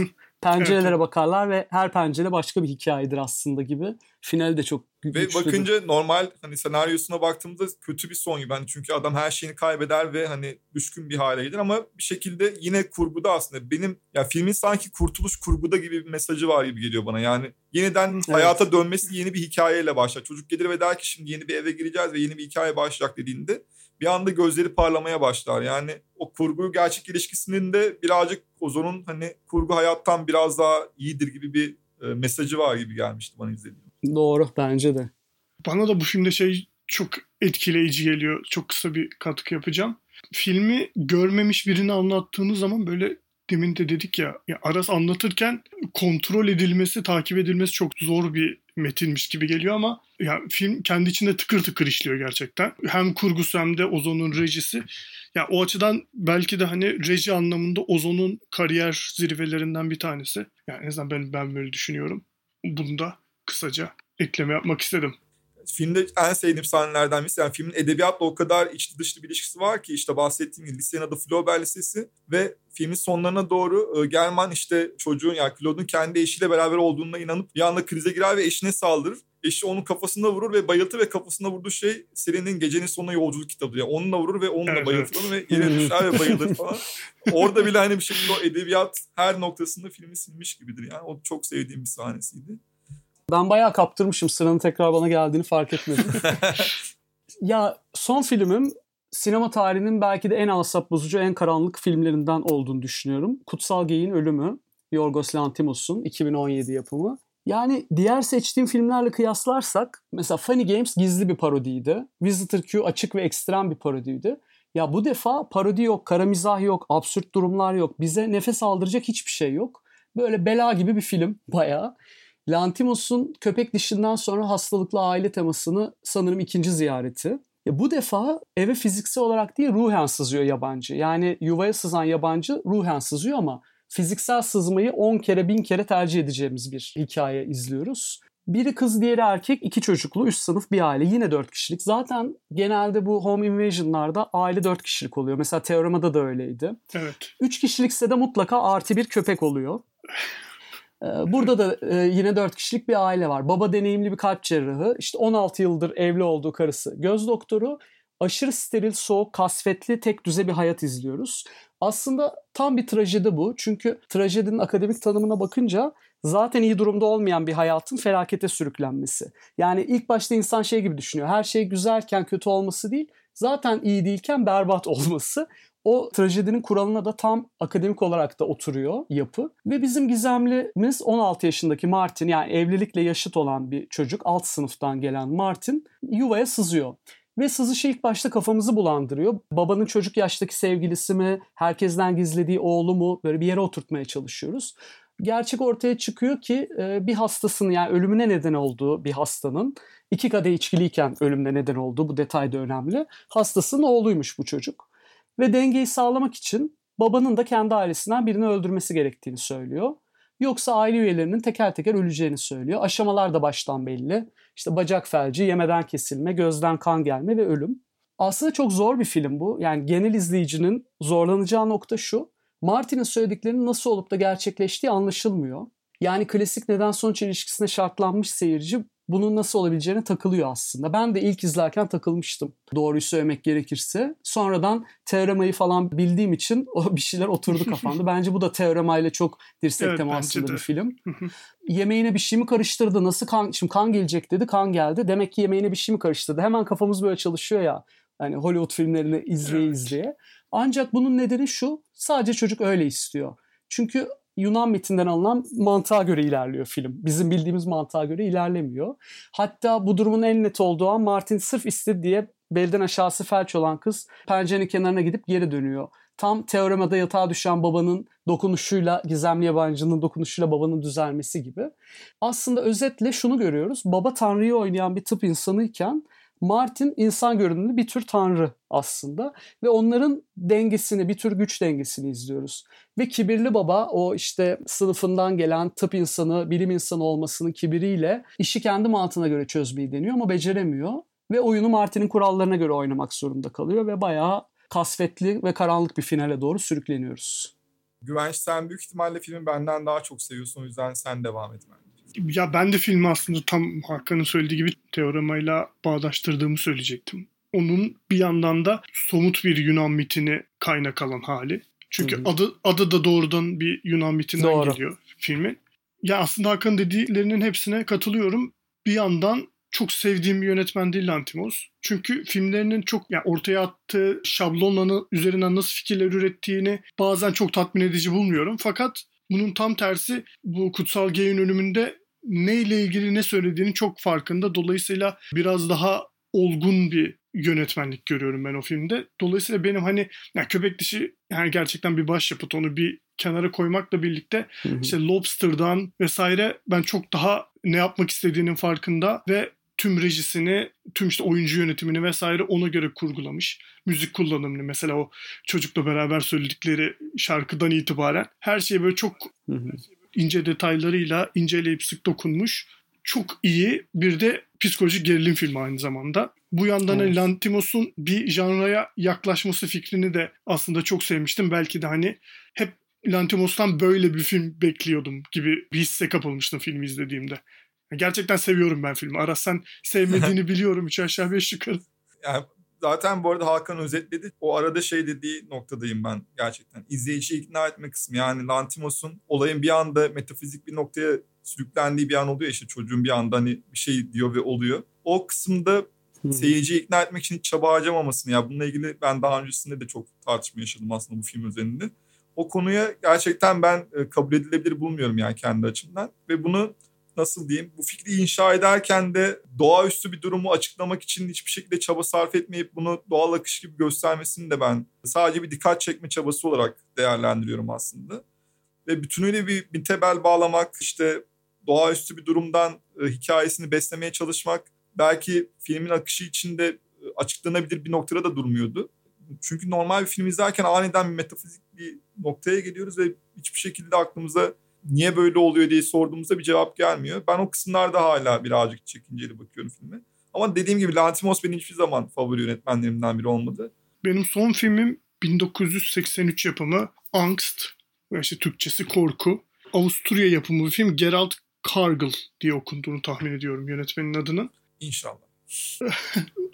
pencerelere Evet. bakarlar ve her pencere başka bir hikayedir aslında gibi. Finali de çok Ve güçlüdür. bakınca normal hani senaryosuna baktığımızda kötü bir son gibi. Hani çünkü adam her şeyini kaybeder ve hani düşkün bir hale gelir ama bir şekilde yine kurguda aslında benim ya filmin sanki kurtuluş kurguda gibi bir mesajı var gibi geliyor bana. Yani yeniden Evet. hayata dönmesi yeni bir hikayeyle başlar. Çocuk gelir ve der ki şimdi yeni bir eve gireceğiz ve yeni bir hikaye başlayacak dediğinde bir anda gözleri parlamaya başlar. Yani o kurgu gerçek ilişkisinin de birazcık Ozon'un hani kurgu hayattan biraz daha iyidir gibi bir e, mesajı var gibi gelmişti bana izlediğim. Doğru bence de. Bana da bu filmde şey çok etkileyici geliyor. Çok kısa bir katkı yapacağım. Filmi görmemiş birini anlattığınız zaman böyle demin de dedik ya, ya Aras anlatırken kontrol edilmesi, takip edilmesi çok zor bir metinmiş gibi geliyor ama ya film kendi içinde tıkır tıkır işliyor gerçekten. Hem kurgusu hem de Ozon'un rejisi. Ya o açıdan belki de hani reji anlamında Ozon'un kariyer zirvelerinden bir tanesi. Yani en azından ben ben böyle düşünüyorum. Bunu da kısaca ekleme yapmak istedim. Filmde en sevdiğim sahnelerden birisi. Yani filmin edebiyatla o kadar içli dışlı bir ilişkisi var ki işte bahsettiğim gibi lisenin adı Flaubert Lisesi ve filmin sonlarına doğru e, German işte çocuğun yani Claude'un kendi eşiyle beraber olduğuna inanıp bir anda krize girer ve eşine saldırır. Eşi onun kafasına vurur ve bayıltır ve kafasına vurduğu şey serinin Gecenin Sonuna Yolculuk kitabı. Yani onunla vurur ve onunla Evet, bayıltır onu ve yere [LAUGHS] düşer ve bayılır falan. Orada bile hani bir şekilde o edebiyat her noktasında filmi silmiş gibidir. Yani o çok sevdiğim bir sahnesiydi. Ben bayağı kaptırmışım sıranın tekrar bana geldiğini fark etmedim. [LAUGHS] ya son filmim sinema tarihinin belki de en asap bozucu, en karanlık filmlerinden olduğunu düşünüyorum. Kutsal Geyin Ölümü, Yorgos Lanthimos'un 2017 yapımı. Yani diğer seçtiğim filmlerle kıyaslarsak mesela Funny Games gizli bir parodiydi. Visitor Q açık ve ekstrem bir parodiydi. Ya bu defa parodi yok, kara mizah yok, absürt durumlar yok. Bize nefes aldıracak hiçbir şey yok. Böyle bela gibi bir film bayağı. Lantimos'un köpek dişinden sonra hastalıklı aile temasını sanırım ikinci ziyareti. Ya bu defa eve fiziksel olarak değil ruhen sızıyor yabancı. Yani yuvaya sızan yabancı ruhen sızıyor ama fiziksel sızmayı 10 kere 1000 kere tercih edeceğimiz bir hikaye izliyoruz. Biri kız diğeri erkek iki çocuklu üst sınıf bir aile yine dört kişilik. Zaten genelde bu home invasion'larda aile dört kişilik oluyor. Mesela Teorema'da da öyleydi. Evet. Üç kişilikse de mutlaka artı bir köpek oluyor. Ee, Burada da e, yine 4 kişilik bir aile var. Baba deneyimli bir kalp cerrahı. İşte 16 yıldır evli olduğu karısı göz doktoru. Aşırı steril, soğuk, kasvetli, tek düze bir hayat izliyoruz. Aslında tam bir trajedi bu. Çünkü trajedinin akademik tanımına bakınca zaten iyi durumda olmayan bir hayatın felakete sürüklenmesi. Yani ilk başta insan şey gibi düşünüyor. Her şey güzelken kötü olması değil, zaten iyi değilken berbat [LAUGHS] olması. O trajedinin kuralına da tam akademik olarak da oturuyor yapı. Ve bizim gizemlimiz 16 yaşındaki Martin yani evlilikle yaşıt olan bir çocuk alt sınıftan gelen Martin yuvaya sızıyor. Ve sızışı ilk başta kafamızı bulandırıyor. Babanın çocuk yaştaki sevgilisi mi, herkesten gizlediği oğlu mu böyle bir yere oturtmaya çalışıyoruz. Gerçek ortaya çıkıyor ki bir hastasının yani ölümüne neden olduğu bir hastanın iki kadeh içkiliyken ölümüne neden olduğu bu detay da önemli. Hastasının oğluymuş bu çocuk ve dengeyi sağlamak için babanın da kendi ailesinden birini öldürmesi gerektiğini söylüyor. Yoksa aile üyelerinin teker teker öleceğini söylüyor. Aşamalar da baştan belli. İşte bacak felci, yemeden kesilme, gözden kan gelme ve ölüm. Aslında çok zor bir film bu. Yani genel izleyicinin zorlanacağı nokta şu. Martin'in söylediklerinin nasıl olup da gerçekleştiği anlaşılmıyor. Yani klasik neden sonuç ilişkisine şartlanmış seyirci bunun nasıl olabileceğine takılıyor aslında. Ben de ilk izlerken takılmıştım doğruyu söylemek gerekirse. Sonradan teoremayı falan bildiğim için o bir şeyler oturdu [LAUGHS] kafamda. Bence bu da teoremayla çok dirsek Evet, temaslı bir film. Yemeğine bir şey mi karıştırdı? Nasıl kan, şimdi kan gelecek dedi, kan geldi. Demek ki yemeğine bir şey mi karıştırdı? Hemen kafamız böyle çalışıyor ya. Hani Hollywood filmlerini izleye Evet. izleye. Ancak bunun nedeni şu. Sadece çocuk öyle istiyor. Çünkü Yunan mitinden alınan mantığa göre ilerliyor film. Bizim bildiğimiz mantığa göre ilerlemiyor. Hatta bu durumun en net olduğu an Martin sırf istedi diye belden aşağısı felç olan kız pencerenin kenarına gidip geri dönüyor. Tam teoremada yatağa düşen babanın dokunuşuyla, gizemli yabancının dokunuşuyla babanın düzelmesi gibi. Aslında özetle şunu görüyoruz. Baba Tanrı'yı oynayan bir tıp insanıyken Martin insan görünümlü bir tür tanrı aslında ve onların dengesini, bir tür güç dengesini izliyoruz. Ve kibirli baba o işte sınıfından gelen tıp insanı, bilim insanı olmasının kibiriyle işi kendi mantığına göre çözmeyi deniyor ama beceremiyor. Ve oyunu Martin'in kurallarına göre oynamak zorunda kalıyor ve bayağı kasvetli ve karanlık bir finale doğru sürükleniyoruz. Güvenç sen büyük ihtimalle filmi benden daha çok seviyorsun. O yüzden sen devam et bence. Ya ben de filmi aslında tam Hakan'ın söylediği gibi teoremayla bağdaştırdığımı söyleyecektim. Onun bir yandan da somut bir Yunan mitini kaynak alan hali. Çünkü Hı hı. adı adı da doğrudan bir Yunan mitinden Doğru. geliyor filmin. Ya aslında Hakan'ın dediklerinin hepsine katılıyorum. Bir yandan çok sevdiğim bir yönetmen değil Lantimos. Çünkü filmlerinin çok yani ortaya attığı şablonlanı üzerinden nasıl fikirler ürettiğini bazen çok tatmin edici bulmuyorum. Fakat bunun tam tersi bu Kutsal Gey'in ölümünde neyle ilgili ne söylediğini çok farkında. Dolayısıyla biraz daha olgun bir yönetmenlik görüyorum ben o filmde. Dolayısıyla benim hani ya köpek dişi yani gerçekten bir başyapıt onu bir kenara koymakla birlikte işte Lobster'dan vesaire ben çok daha ne yapmak istediğinin farkında ve tüm rejisini, tüm işte oyuncu yönetimini vesaire ona göre kurgulamış. Müzik kullanımını mesela o çocukla beraber söyledikleri şarkıdan itibaren her şey böyle çok Hı hı. İnce detaylarıyla inceleyip sık dokunmuş. Çok iyi bir de psikolojik gerilim filmi aynı zamanda. Bu yandan Evet. Lantimos'un bir janraya yaklaşması fikrini de aslında çok sevmiştim. Belki de hani hep Lantimos'tan böyle bir film bekliyordum gibi bir hisse kapılmıştım filmi izlediğimde. Gerçekten seviyorum ben filmi. Aras sen sevmediğini [LAUGHS] biliyorum. Üç aşağı beş yukarı. Yani zaten bu arada Hakan özetledi. O arada şey dediği noktadayım ben gerçekten. İzleyiciyi ikna etme kısmı. Yani Lantimos'un olayın bir anda metafizik bir noktaya sürüklendiği bir an oluyor. işte çocuğun bir anda hani bir şey diyor ve oluyor. O kısımda seyirciyi ikna etmek için hiç çaba harcamamasını ya bununla ilgili ben daha öncesinde de çok tartışma yaşadım aslında bu film üzerinde. O konuya gerçekten ben e, kabul edilebilir bulmuyorum yani kendi açımdan ve bunu nasıl diyeyim bu fikri inşa ederken de doğaüstü bir durumu açıklamak için hiçbir şekilde çaba sarf etmeyip bunu doğal akış gibi göstermesini de ben sadece bir dikkat çekme çabası olarak değerlendiriyorum aslında. Ve bütünüyle bir, bir tebel bağlamak işte doğaüstü bir durumdan e, hikayesini beslemeye çalışmak belki filmin akışı içinde e, açıklanabilir bir noktada da durmuyordu. Çünkü normal bir film izlerken aniden bir metafizik bir noktaya geliyoruz ve hiçbir şekilde aklımıza niye böyle oluyor diye sorduğumuzda bir cevap gelmiyor. Ben o kısımlarda hala birazcık çekinceli bakıyorum filme. Ama dediğim gibi Lantimos benim hiçbir zaman favori yönetmenlerimden biri olmadı. Benim son filmim 1983 yapımı Angst. işte Türkçesi Korku. Avusturya yapımı bir film. Gerald Cargill diye okunduğunu tahmin ediyorum yönetmenin adının. İnşallah. [LAUGHS]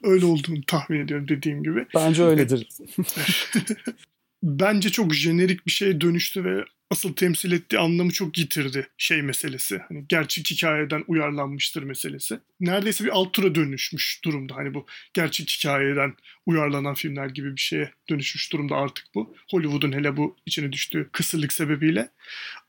Öyle olduğunu tahmin ediyorum dediğim gibi. Bence öyledir. [LAUGHS] Bence çok jenerik bir şeye dönüştü ve asıl temsil ettiği anlamı çok yitirdi şey meselesi. Hani gerçek hikayeden uyarlanmıştır meselesi. Neredeyse bir alt tura dönüşmüş durumda. Hani bu gerçek hikayeden uyarlanan filmler gibi bir şeye dönüşmüş durumda artık bu. Hollywood'un hele bu içine düştüğü kısırlık sebebiyle.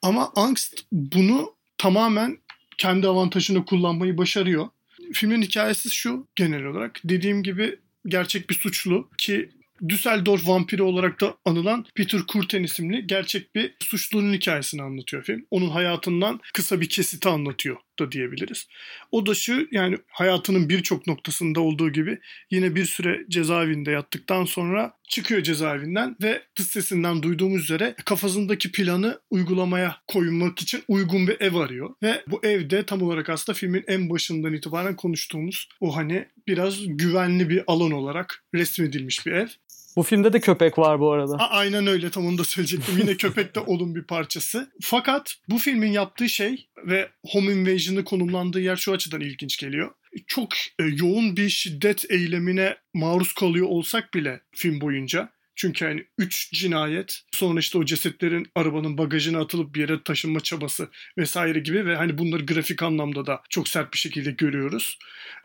Ama Angst bunu tamamen kendi avantajını kullanmayı başarıyor. Filmin hikayesi şu genel olarak. Dediğim gibi gerçek bir suçlu ki Düsseldorf vampiri olarak da anılan Peter Kurten isimli gerçek bir suçlunun hikayesini anlatıyor film. Onun hayatından kısa bir kesiti anlatıyor da diyebiliriz. O da şu yani hayatının birçok noktasında olduğu gibi yine bir süre cezaevinde yattıktan sonra çıkıyor cezaevinden ve dış sesinden duyduğumuz üzere kafasındaki planı uygulamaya koymak için uygun bir ev arıyor. Ve bu evde tam olarak aslında filmin en başından itibaren konuştuğumuz o hani biraz güvenli bir alan olarak resmedilmiş bir ev. Bu filmde de köpek var bu arada. A- aynen öyle tam onu da söyleyecektim. Yine köpek de onun bir parçası. Fakat bu filmin yaptığı şey ve Home Invasion'ı konumlandığı yer şu açıdan ilginç geliyor. Çok e, yoğun bir şiddet eylemine maruz kalıyor olsak bile film boyunca çünkü hani 3 cinayet sonra işte o cesetlerin arabanın bagajına atılıp bir yere taşınma çabası vesaire gibi ve hani bunları grafik anlamda da çok sert bir şekilde görüyoruz.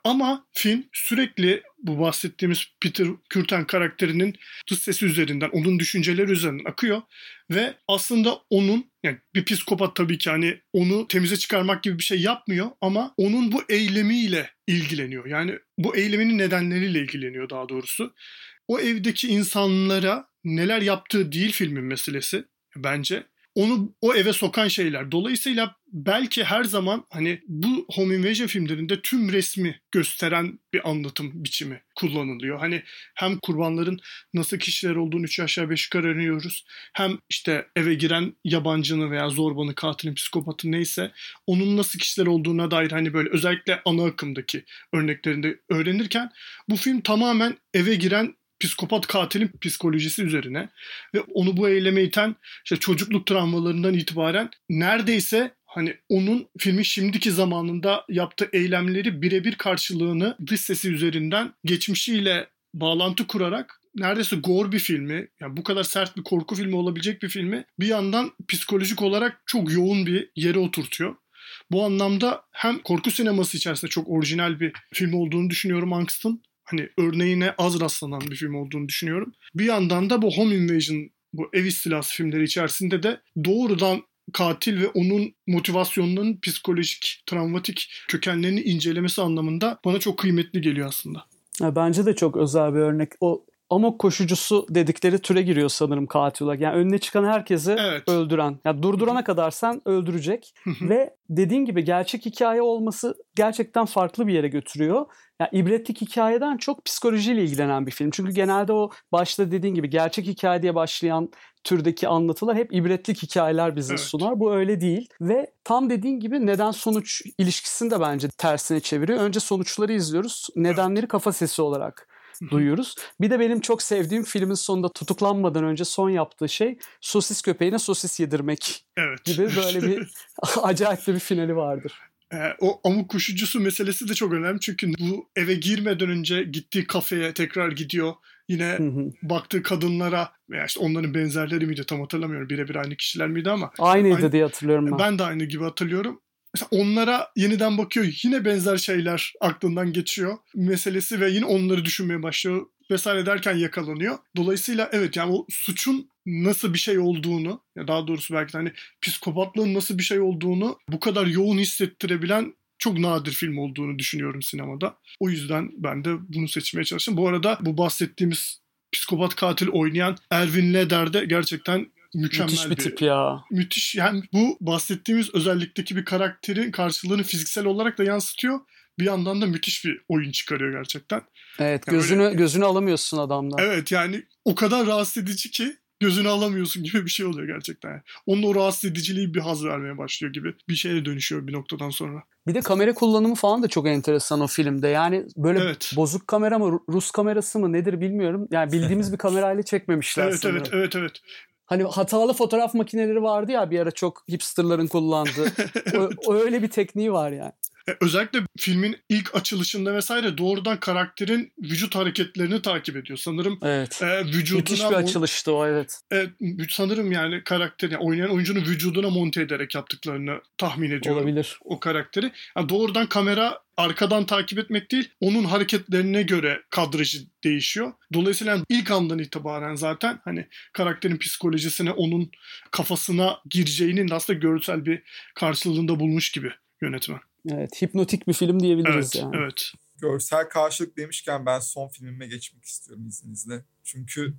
Ama film sürekli bu bahsettiğimiz Peter Kürten karakterinin dış sesi üzerinden, onun düşünceleri üzerinden akıyor ve aslında onun yani bir psikopat tabii ki hani onu temize çıkarmak gibi bir şey yapmıyor ama onun bu eylemiyle ilgileniyor. Yani bu eyleminin nedenleriyle ilgileniyor daha doğrusu o evdeki insanlara neler yaptığı değil filmin meselesi bence. Onu o eve sokan şeyler. Dolayısıyla belki her zaman hani bu Home Invasion filmlerinde tüm resmi gösteren bir anlatım biçimi kullanılıyor. Hani hem kurbanların nasıl kişiler olduğunu üç aşağı beş yukarı öğreniyoruz. Hem işte eve giren yabancının veya zorbanın, katilin, psikopatın neyse onun nasıl kişiler olduğuna dair hani böyle özellikle ana akımdaki örneklerinde öğrenirken bu film tamamen eve giren psikopat katilin psikolojisi üzerine ve onu bu eyleme iten işte çocukluk travmalarından itibaren neredeyse hani onun filmin şimdiki zamanında yaptığı eylemleri birebir karşılığını dış sesi üzerinden geçmişiyle bağlantı kurarak neredeyse gore bir filmi, yani bu kadar sert bir korku filmi olabilecek bir filmi bir yandan psikolojik olarak çok yoğun bir yere oturtuyor. Bu anlamda hem korku sineması içerisinde çok orijinal bir film olduğunu düşünüyorum Angst'ın hani örneğine az rastlanan bir film olduğunu düşünüyorum. Bir yandan da bu Home Invasion bu ev istilası filmleri içerisinde de doğrudan katil ve onun motivasyonlarının psikolojik, travmatik kökenlerini incelemesi anlamında bana çok kıymetli geliyor aslında. Bence de çok özel bir örnek. O amok koşucusu dedikleri türe giriyor sanırım katil olarak. Yani önüne çıkan herkesi evet. öldüren. Yani durdurana kadar sen öldürecek. Ve dediğin gibi gerçek hikaye olması gerçekten farklı bir yere götürüyor. Yani ibretlik hikayeden çok psikolojiyle ilgilenen bir film. Çünkü genelde o başta dediğin gibi gerçek hikaye diye başlayan türdeki anlatılar hep ibretlik hikayeler bize evet. sunar. Bu öyle değil. Ve tam dediğin gibi neden sonuç ilişkisini de bence tersine çeviriyor. Önce sonuçları izliyoruz. Nedenleri kafa sesi olarak [LAUGHS] duyuyoruz. Bir de benim çok sevdiğim filmin sonunda tutuklanmadan önce son yaptığı şey sosis köpeğine sosis yedirmek evet. gibi böyle bir [LAUGHS] acayip bir finali vardır. Ee, o amuk kuşucusu meselesi de çok önemli çünkü bu eve girmeden önce gittiği kafeye tekrar gidiyor. Yine hı hı. baktığı kadınlara veya işte onların benzerleri miydi tam hatırlamıyorum. Birebir aynı kişiler miydi ama. Aynıydı aynı, diye hatırlıyorum ben. Ben de aynı gibi hatırlıyorum. Mesela onlara yeniden bakıyor. Yine benzer şeyler aklından geçiyor. Meselesi ve yine onları düşünmeye başlıyor vesaire derken yakalanıyor. Dolayısıyla evet yani o suçun nasıl bir şey olduğunu ya daha doğrusu belki de hani psikopatlığın nasıl bir şey olduğunu bu kadar yoğun hissettirebilen çok nadir film olduğunu düşünüyorum sinemada. O yüzden ben de bunu seçmeye çalıştım. Bu arada bu bahsettiğimiz psikopat katil oynayan Erwin Leder de gerçekten mükemmel müthiş bir, bir tip ya. Müthiş yani bu bahsettiğimiz özellikteki bir karakterin karşılığını fiziksel olarak da yansıtıyor. Bir yandan da müthiş bir oyun çıkarıyor gerçekten. Evet yani gözünü öyle, gözünü alamıyorsun adamdan. Evet yani o kadar rahatsız edici ki gözünü alamıyorsun gibi bir şey oluyor gerçekten. Yani. Onun o rahatsız ediciliği bir haz vermeye başlıyor gibi bir şeye dönüşüyor bir noktadan sonra. Bir de kamera kullanımı falan da çok enteresan o filmde. Yani böyle evet. bozuk kamera mı Rus kamerası mı nedir bilmiyorum. Yani bildiğimiz bir kamerayla çekmemişler evet, sanırım. Evet evet evet. Hani hatalı fotoğraf makineleri vardı ya bir ara çok hipsterların kullandığı. [LAUGHS] o, o öyle bir tekniği var yani. Özellikle filmin ilk açılışında vesaire doğrudan karakterin vücut hareketlerini takip ediyor. Sanırım evet. e, vücuduna... Müthiş bir açılıştı o evet. E, sanırım yani karakter, yani oynayan oyuncunun vücuduna monte ederek yaptıklarını tahmin ediyorum. Olabilir. O karakteri. Yani doğrudan kamera arkadan takip etmek değil, onun hareketlerine göre kadrajı değişiyor. Dolayısıyla ilk andan itibaren zaten hani karakterin psikolojisine, onun kafasına gireceğinin aslında görsel bir karşılığında bulmuş gibi yönetmen. Evet, hipnotik bir film diyebiliriz evet, yani. Evet. Görsel karşılık demişken ben son filmime geçmek istiyorum izninizle. Çünkü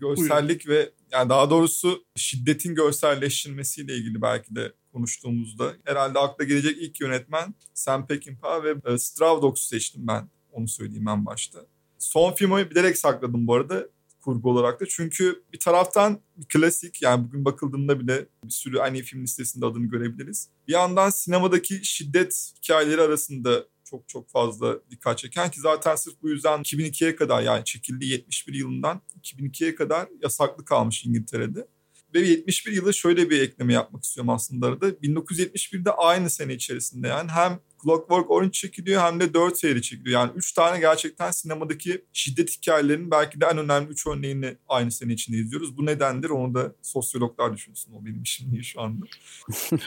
görsellik Buyurun. ve yani daha doğrusu şiddetin görselleştirilmesiyle ilgili belki de konuştuğumuzda herhalde akla gelecek ilk yönetmen Sam Peckinpah ve e, Stravdogs'u seçtim ben. Onu söyleyeyim en başta. Son filmi bilerek sakladım bu arada kurgu olarak da. Çünkü bir taraftan bir klasik yani bugün bakıldığında bile bir sürü aynı film listesinde adını görebiliriz. Bir yandan sinemadaki şiddet hikayeleri arasında çok çok fazla dikkat çeken ki zaten sırf bu yüzden 2002'ye kadar yani çekildiği 71 yılından 2002'ye kadar yasaklı kalmış İngiltere'de. Ve 71 yılı şöyle bir ekleme yapmak istiyorum aslında arada. 1971'de aynı sene içerisinde yani hem Clockwork Orange çekiliyor hem de 4 seri çekiliyor. Yani 3 tane gerçekten sinemadaki şiddet hikayelerinin belki de en önemli 3 örneğini aynı sene içinde izliyoruz. Bu nedendir onu da sosyologlar düşünsün. O benim işim değil şu anda. [LAUGHS]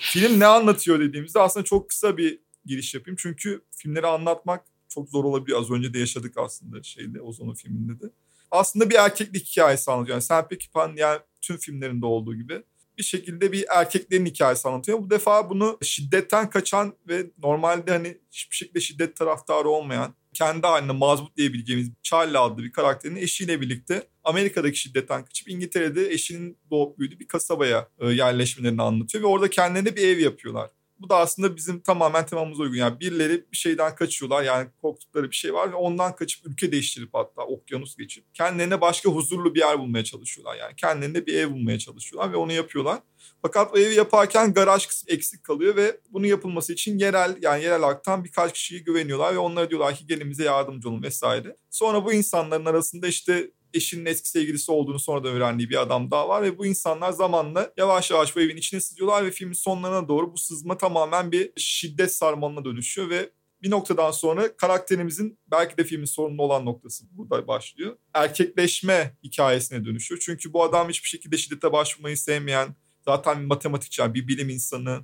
Film ne anlatıyor dediğimizde aslında çok kısa bir giriş yapayım. Çünkü filmleri anlatmak çok zor olabiliyor. Az önce de yaşadık aslında şeyde Ozon'un filminde de. Aslında bir erkeklik hikayesi anlatıyor. Yani Sam Peckinpah'ın yani tüm filmlerinde olduğu gibi bir şekilde bir erkeklerin hikayesi anlatıyor. Bu defa bunu şiddetten kaçan ve normalde hani hiçbir şekilde şiddet taraftarı olmayan kendi haline mazbut diyebileceğimiz Charlie adlı bir karakterin eşiyle birlikte Amerika'daki şiddetten kaçıp İngiltere'de eşinin doğup büyüdüğü bir kasabaya e, yerleşmelerini anlatıyor ve orada kendilerine bir ev yapıyorlar. Bu da aslında bizim tamamen temamıza uygun. Yani birileri bir şeyden kaçıyorlar. Yani korktukları bir şey var ve ondan kaçıp ülke değiştirip hatta okyanus geçip kendilerine başka huzurlu bir yer bulmaya çalışıyorlar. Yani kendilerine bir ev bulmaya çalışıyorlar ve onu yapıyorlar. Fakat o evi yaparken garaj kısmı eksik kalıyor ve bunun yapılması için yerel yani yerel halktan birkaç kişiye güveniyorlar ve onlara diyorlar ki gelin bize yardımcı olun vesaire. Sonra bu insanların arasında işte eşinin eski sevgilisi olduğunu sonradan öğrendiği bir adam daha var ve bu insanlar zamanla yavaş yavaş bu evin içine sızıyorlar ve filmin sonlarına doğru bu sızma tamamen bir şiddet sarmalına dönüşüyor ve bir noktadan sonra karakterimizin belki de filmin sorunlu olan noktası burada başlıyor. Erkekleşme hikayesine dönüşüyor. Çünkü bu adam hiçbir şekilde şiddete başvurmayı sevmeyen, zaten bir matematikçi, bir bilim insanı,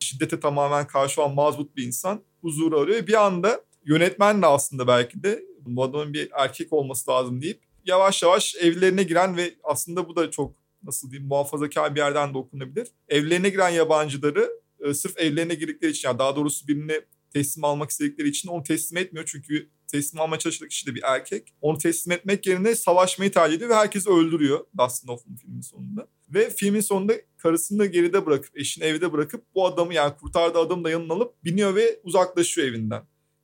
şiddete tamamen karşı olan mazbut bir insan huzuru arıyor. Bir anda yönetmen de aslında belki de bu adamın bir erkek olması lazım deyip yavaş yavaş evlerine giren ve aslında bu da çok nasıl diyeyim muhafazakar bir yerden de okunabilir. Evlerine giren yabancıları e, sırf evlerine girdikleri için yani daha doğrusu birini teslim almak istedikleri için onu teslim etmiyor. Çünkü teslim almaya çalıştığı kişi de bir erkek. Onu teslim etmek yerine savaşmayı tercih ediyor ve herkesi öldürüyor Dustin Hoffman filmin sonunda. Ve filmin sonunda karısını da geride bırakıp, eşini evde bırakıp bu adamı yani kurtardığı adamı da yanına alıp biniyor ve uzaklaşıyor evinden.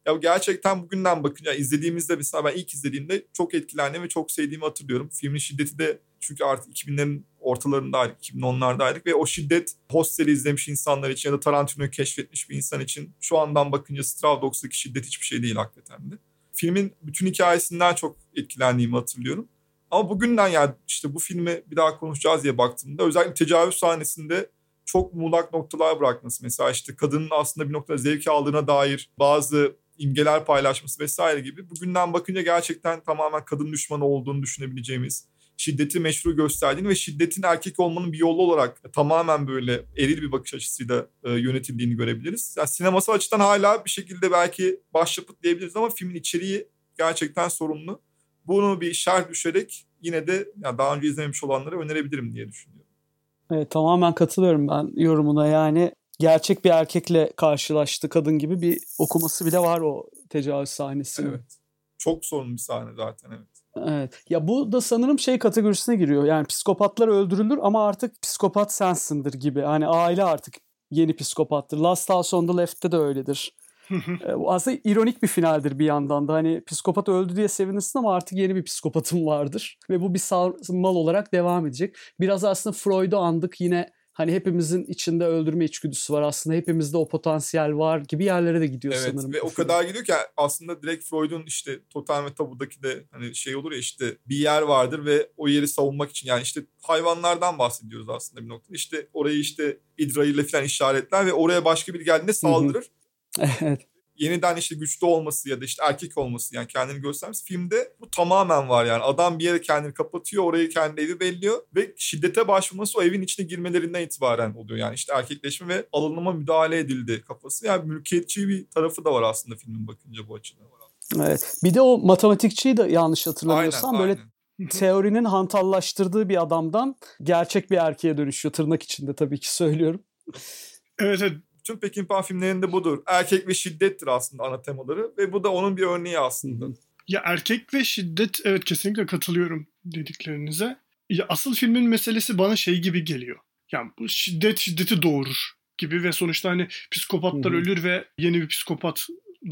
Ya gerçekten bugünden bakınca izlediğimizde mesela ben ilk izlediğimde çok etkilendim ve çok sevdiğimi hatırlıyorum. Filmin şiddeti de çünkü artık 2000'lerin ortalarındaydık, 2010'lardaydık ve o şiddet Hostel'i izlemiş insanlar için ya da Tarantino'yu keşfetmiş bir insan için şu andan bakınca Straw Dogs'daki şiddet hiçbir şey değil hakikaten de. Filmin bütün hikayesinden çok etkilendiğimi hatırlıyorum. Ama bugünden yani işte bu filmi bir daha konuşacağız diye baktığımda özellikle tecavüz sahnesinde çok muğlak noktalar bırakması. Mesela işte kadının aslında bir noktada zevk aldığına dair bazı imgeler paylaşması vesaire gibi bugünden bakınca gerçekten tamamen kadın düşmanı olduğunu düşünebileceğimiz şiddeti meşru gösterdiğini ve şiddetin erkek olmanın bir yolu olarak tamamen böyle eril bir bakış açısıyla e, yönetildiğini görebiliriz. Yani sinemasal açıdan hala bir şekilde belki başyapıt diyebiliriz ama filmin içeriği gerçekten sorumlu. Bunu bir şerh düşerek yine de yani daha önce izlememiş olanlara önerebilirim diye düşünüyorum. Evet, tamamen katılıyorum ben yorumuna yani gerçek bir erkekle karşılaştı kadın gibi bir okuması bile var o tecavüz sahnesinin. Evet. Çok sorunlu bir sahne zaten evet. Evet. Ya bu da sanırım şey kategorisine giriyor. Yani psikopatlar öldürülür ama artık psikopat sensindir gibi. Hani aile artık yeni psikopattır. Last House on the Left'te de öyledir. Aslında ironik bir finaldir bir yandan da. Hani psikopat öldü diye sevinirsin ama artık yeni bir psikopatım vardır. Ve bu bir mal olarak devam edecek. Biraz aslında Freud'u andık yine hani hepimizin içinde öldürme içgüdüsü var aslında hepimizde o potansiyel var gibi yerlere de gidiyor evet, sanırım. Ve o kadar gidiyor ki aslında direkt Freud'un işte Totem ve Tabu'daki de hani şey olur ya işte bir yer vardır ve o yeri savunmak için yani işte hayvanlardan bahsediyoruz aslında bir noktada. İşte orayı işte idrarıyla falan işaretler ve oraya başka biri geldiğinde saldırır. [LAUGHS] evet yeniden işte güçlü olması ya da işte erkek olması yani kendini göstermesi filmde bu tamamen var yani. Adam bir yere kendini kapatıyor, orayı kendi evi belliyor ve şiddete başvurması o evin içine girmelerinden itibaren oluyor. Yani işte erkekleşme ve alınma müdahale edildi kafası. Yani mülkiyetçi bir tarafı da var aslında filmin bakınca bu açıdan. Evet. Bir de o matematikçiyi de yanlış hatırlamıyorsam aynen, böyle aynen. teorinin hantallaştırdığı bir adamdan gerçek bir erkeğe dönüşüyor. Tırnak içinde tabii ki söylüyorum. Evet evet Tüm Peckinpah filmlerinde budur. Erkek ve şiddettir aslında ana temaları ve bu da onun bir örneği aslında. Ya erkek ve şiddet evet kesinlikle katılıyorum dediklerinize. Ya asıl filmin meselesi bana şey gibi geliyor. Yani bu şiddet şiddeti doğurur gibi ve sonuçta hani psikopatlar Hı hı. ölür ve yeni bir psikopat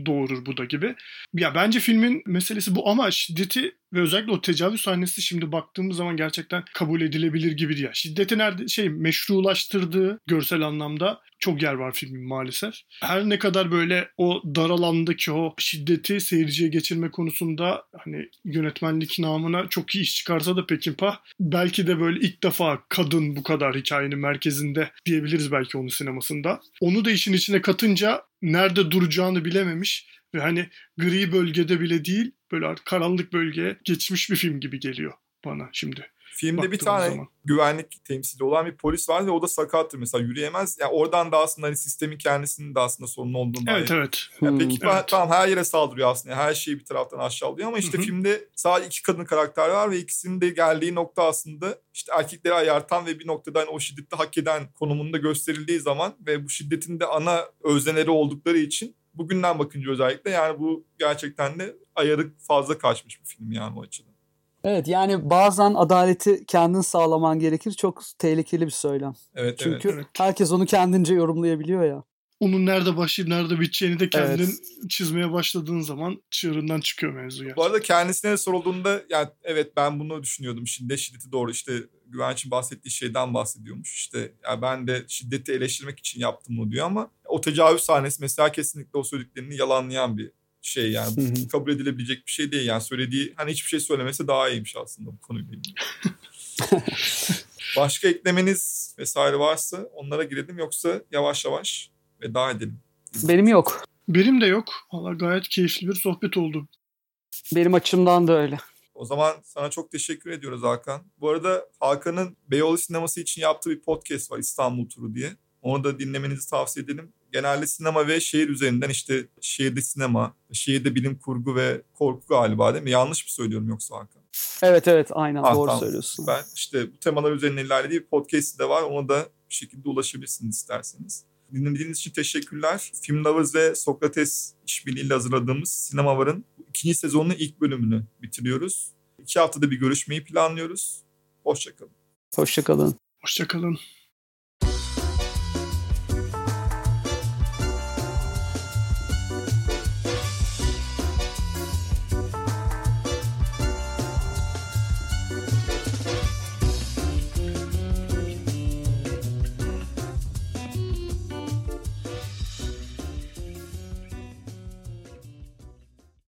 doğurur bu da gibi. Ya bence filmin meselesi bu ama şiddeti ve özellikle o tecavüz sahnesi şimdi baktığımız zaman gerçekten kabul edilebilir gibi değil. Şiddeti nerede şey meşrulaştırdığı görsel anlamda çok yer var filmin maalesef. Her ne kadar böyle o dar alandaki o şiddeti seyirciye geçirme konusunda hani yönetmenlik namına çok iyi iş çıkarsa da Pekinpah belki de böyle ilk defa kadın bu kadar hikayenin merkezinde diyebiliriz belki onun sinemasında. Onu da işin içine katınca nerede duracağını bilememiş ve hani gri bölgede bile değil böyle karanlık bölgeye geçmiş bir film gibi geliyor bana şimdi. Filmde bir tane zaman. güvenlik temsili olan bir polis var ve o da sakattır mesela yürüyemez. Yani oradan da aslında hani sistemin kendisinin de aslında sorun olduğunu Evet dair. evet. Yani peki evet. tamam her yere saldırıyor aslında. Her şeyi bir taraftan aşağılıyor ama işte Hı-hı. filmde sadece iki kadın karakter var ve ikisinin de geldiği nokta aslında işte erkekleri ayartan ve bir noktada hani o şiddeti hak eden konumunda gösterildiği zaman ve bu şiddetin de ana özneleri oldukları için bugünden bakınca özellikle yani bu gerçekten de ayarı fazla kaçmış bir film yani o açıdan. Evet yani bazen adaleti kendin sağlaman gerekir. Çok tehlikeli bir söylem. Evet, Çünkü evet. herkes onu kendince yorumlayabiliyor ya. Onun nerede başlayıp nerede biteceğini de kendin evet. çizmeye başladığın zaman çığırından çıkıyor mevzu gerçekten. Bu arada kendisine sorulduğunda yani evet ben bunu düşünüyordum. Şimdi şiddeti doğru işte Güvenç'in bahsettiği şeyden bahsediyormuş. İşte ya ben de şiddeti eleştirmek için yaptım bunu diyor ama o tecavüz sahnesi mesela kesinlikle o söylediklerini yalanlayan bir şey yani kabul edilebilecek bir şey değil yani söylediği hani hiçbir şey söylemesi daha iyiymiş aslında bu konuyla ilgili. [LAUGHS] Başka eklemeniz vesaire varsa onlara girelim yoksa yavaş yavaş veda edelim. Benim yok. Benim de yok. Valla gayet keyifli bir sohbet oldu. Benim açımdan da öyle. O zaman sana çok teşekkür ediyoruz Hakan. Bu arada Hakan'ın Beyoğlu sineması için yaptığı bir podcast var İstanbul Turu diye. Onu da dinlemenizi tavsiye edelim genelde sinema ve şehir üzerinden işte şehirde sinema, şehirde bilim kurgu ve korku galiba değil mi? Yanlış mı söylüyorum yoksa Hakan? Evet evet aynen ah, doğru tamam. söylüyorsun. Ben işte bu temalar üzerine ilerlediği bir podcast de var. Ona da bir şekilde ulaşabilirsiniz isterseniz. Dinlediğiniz için teşekkürler. Film Lovers ve Sokrates işbirliğiyle hazırladığımız Sinema Var'ın ikinci sezonunun ilk bölümünü bitiriyoruz. İki haftada bir görüşmeyi planlıyoruz. Hoşçakalın. Hoşçakalın. Hoşçakalın.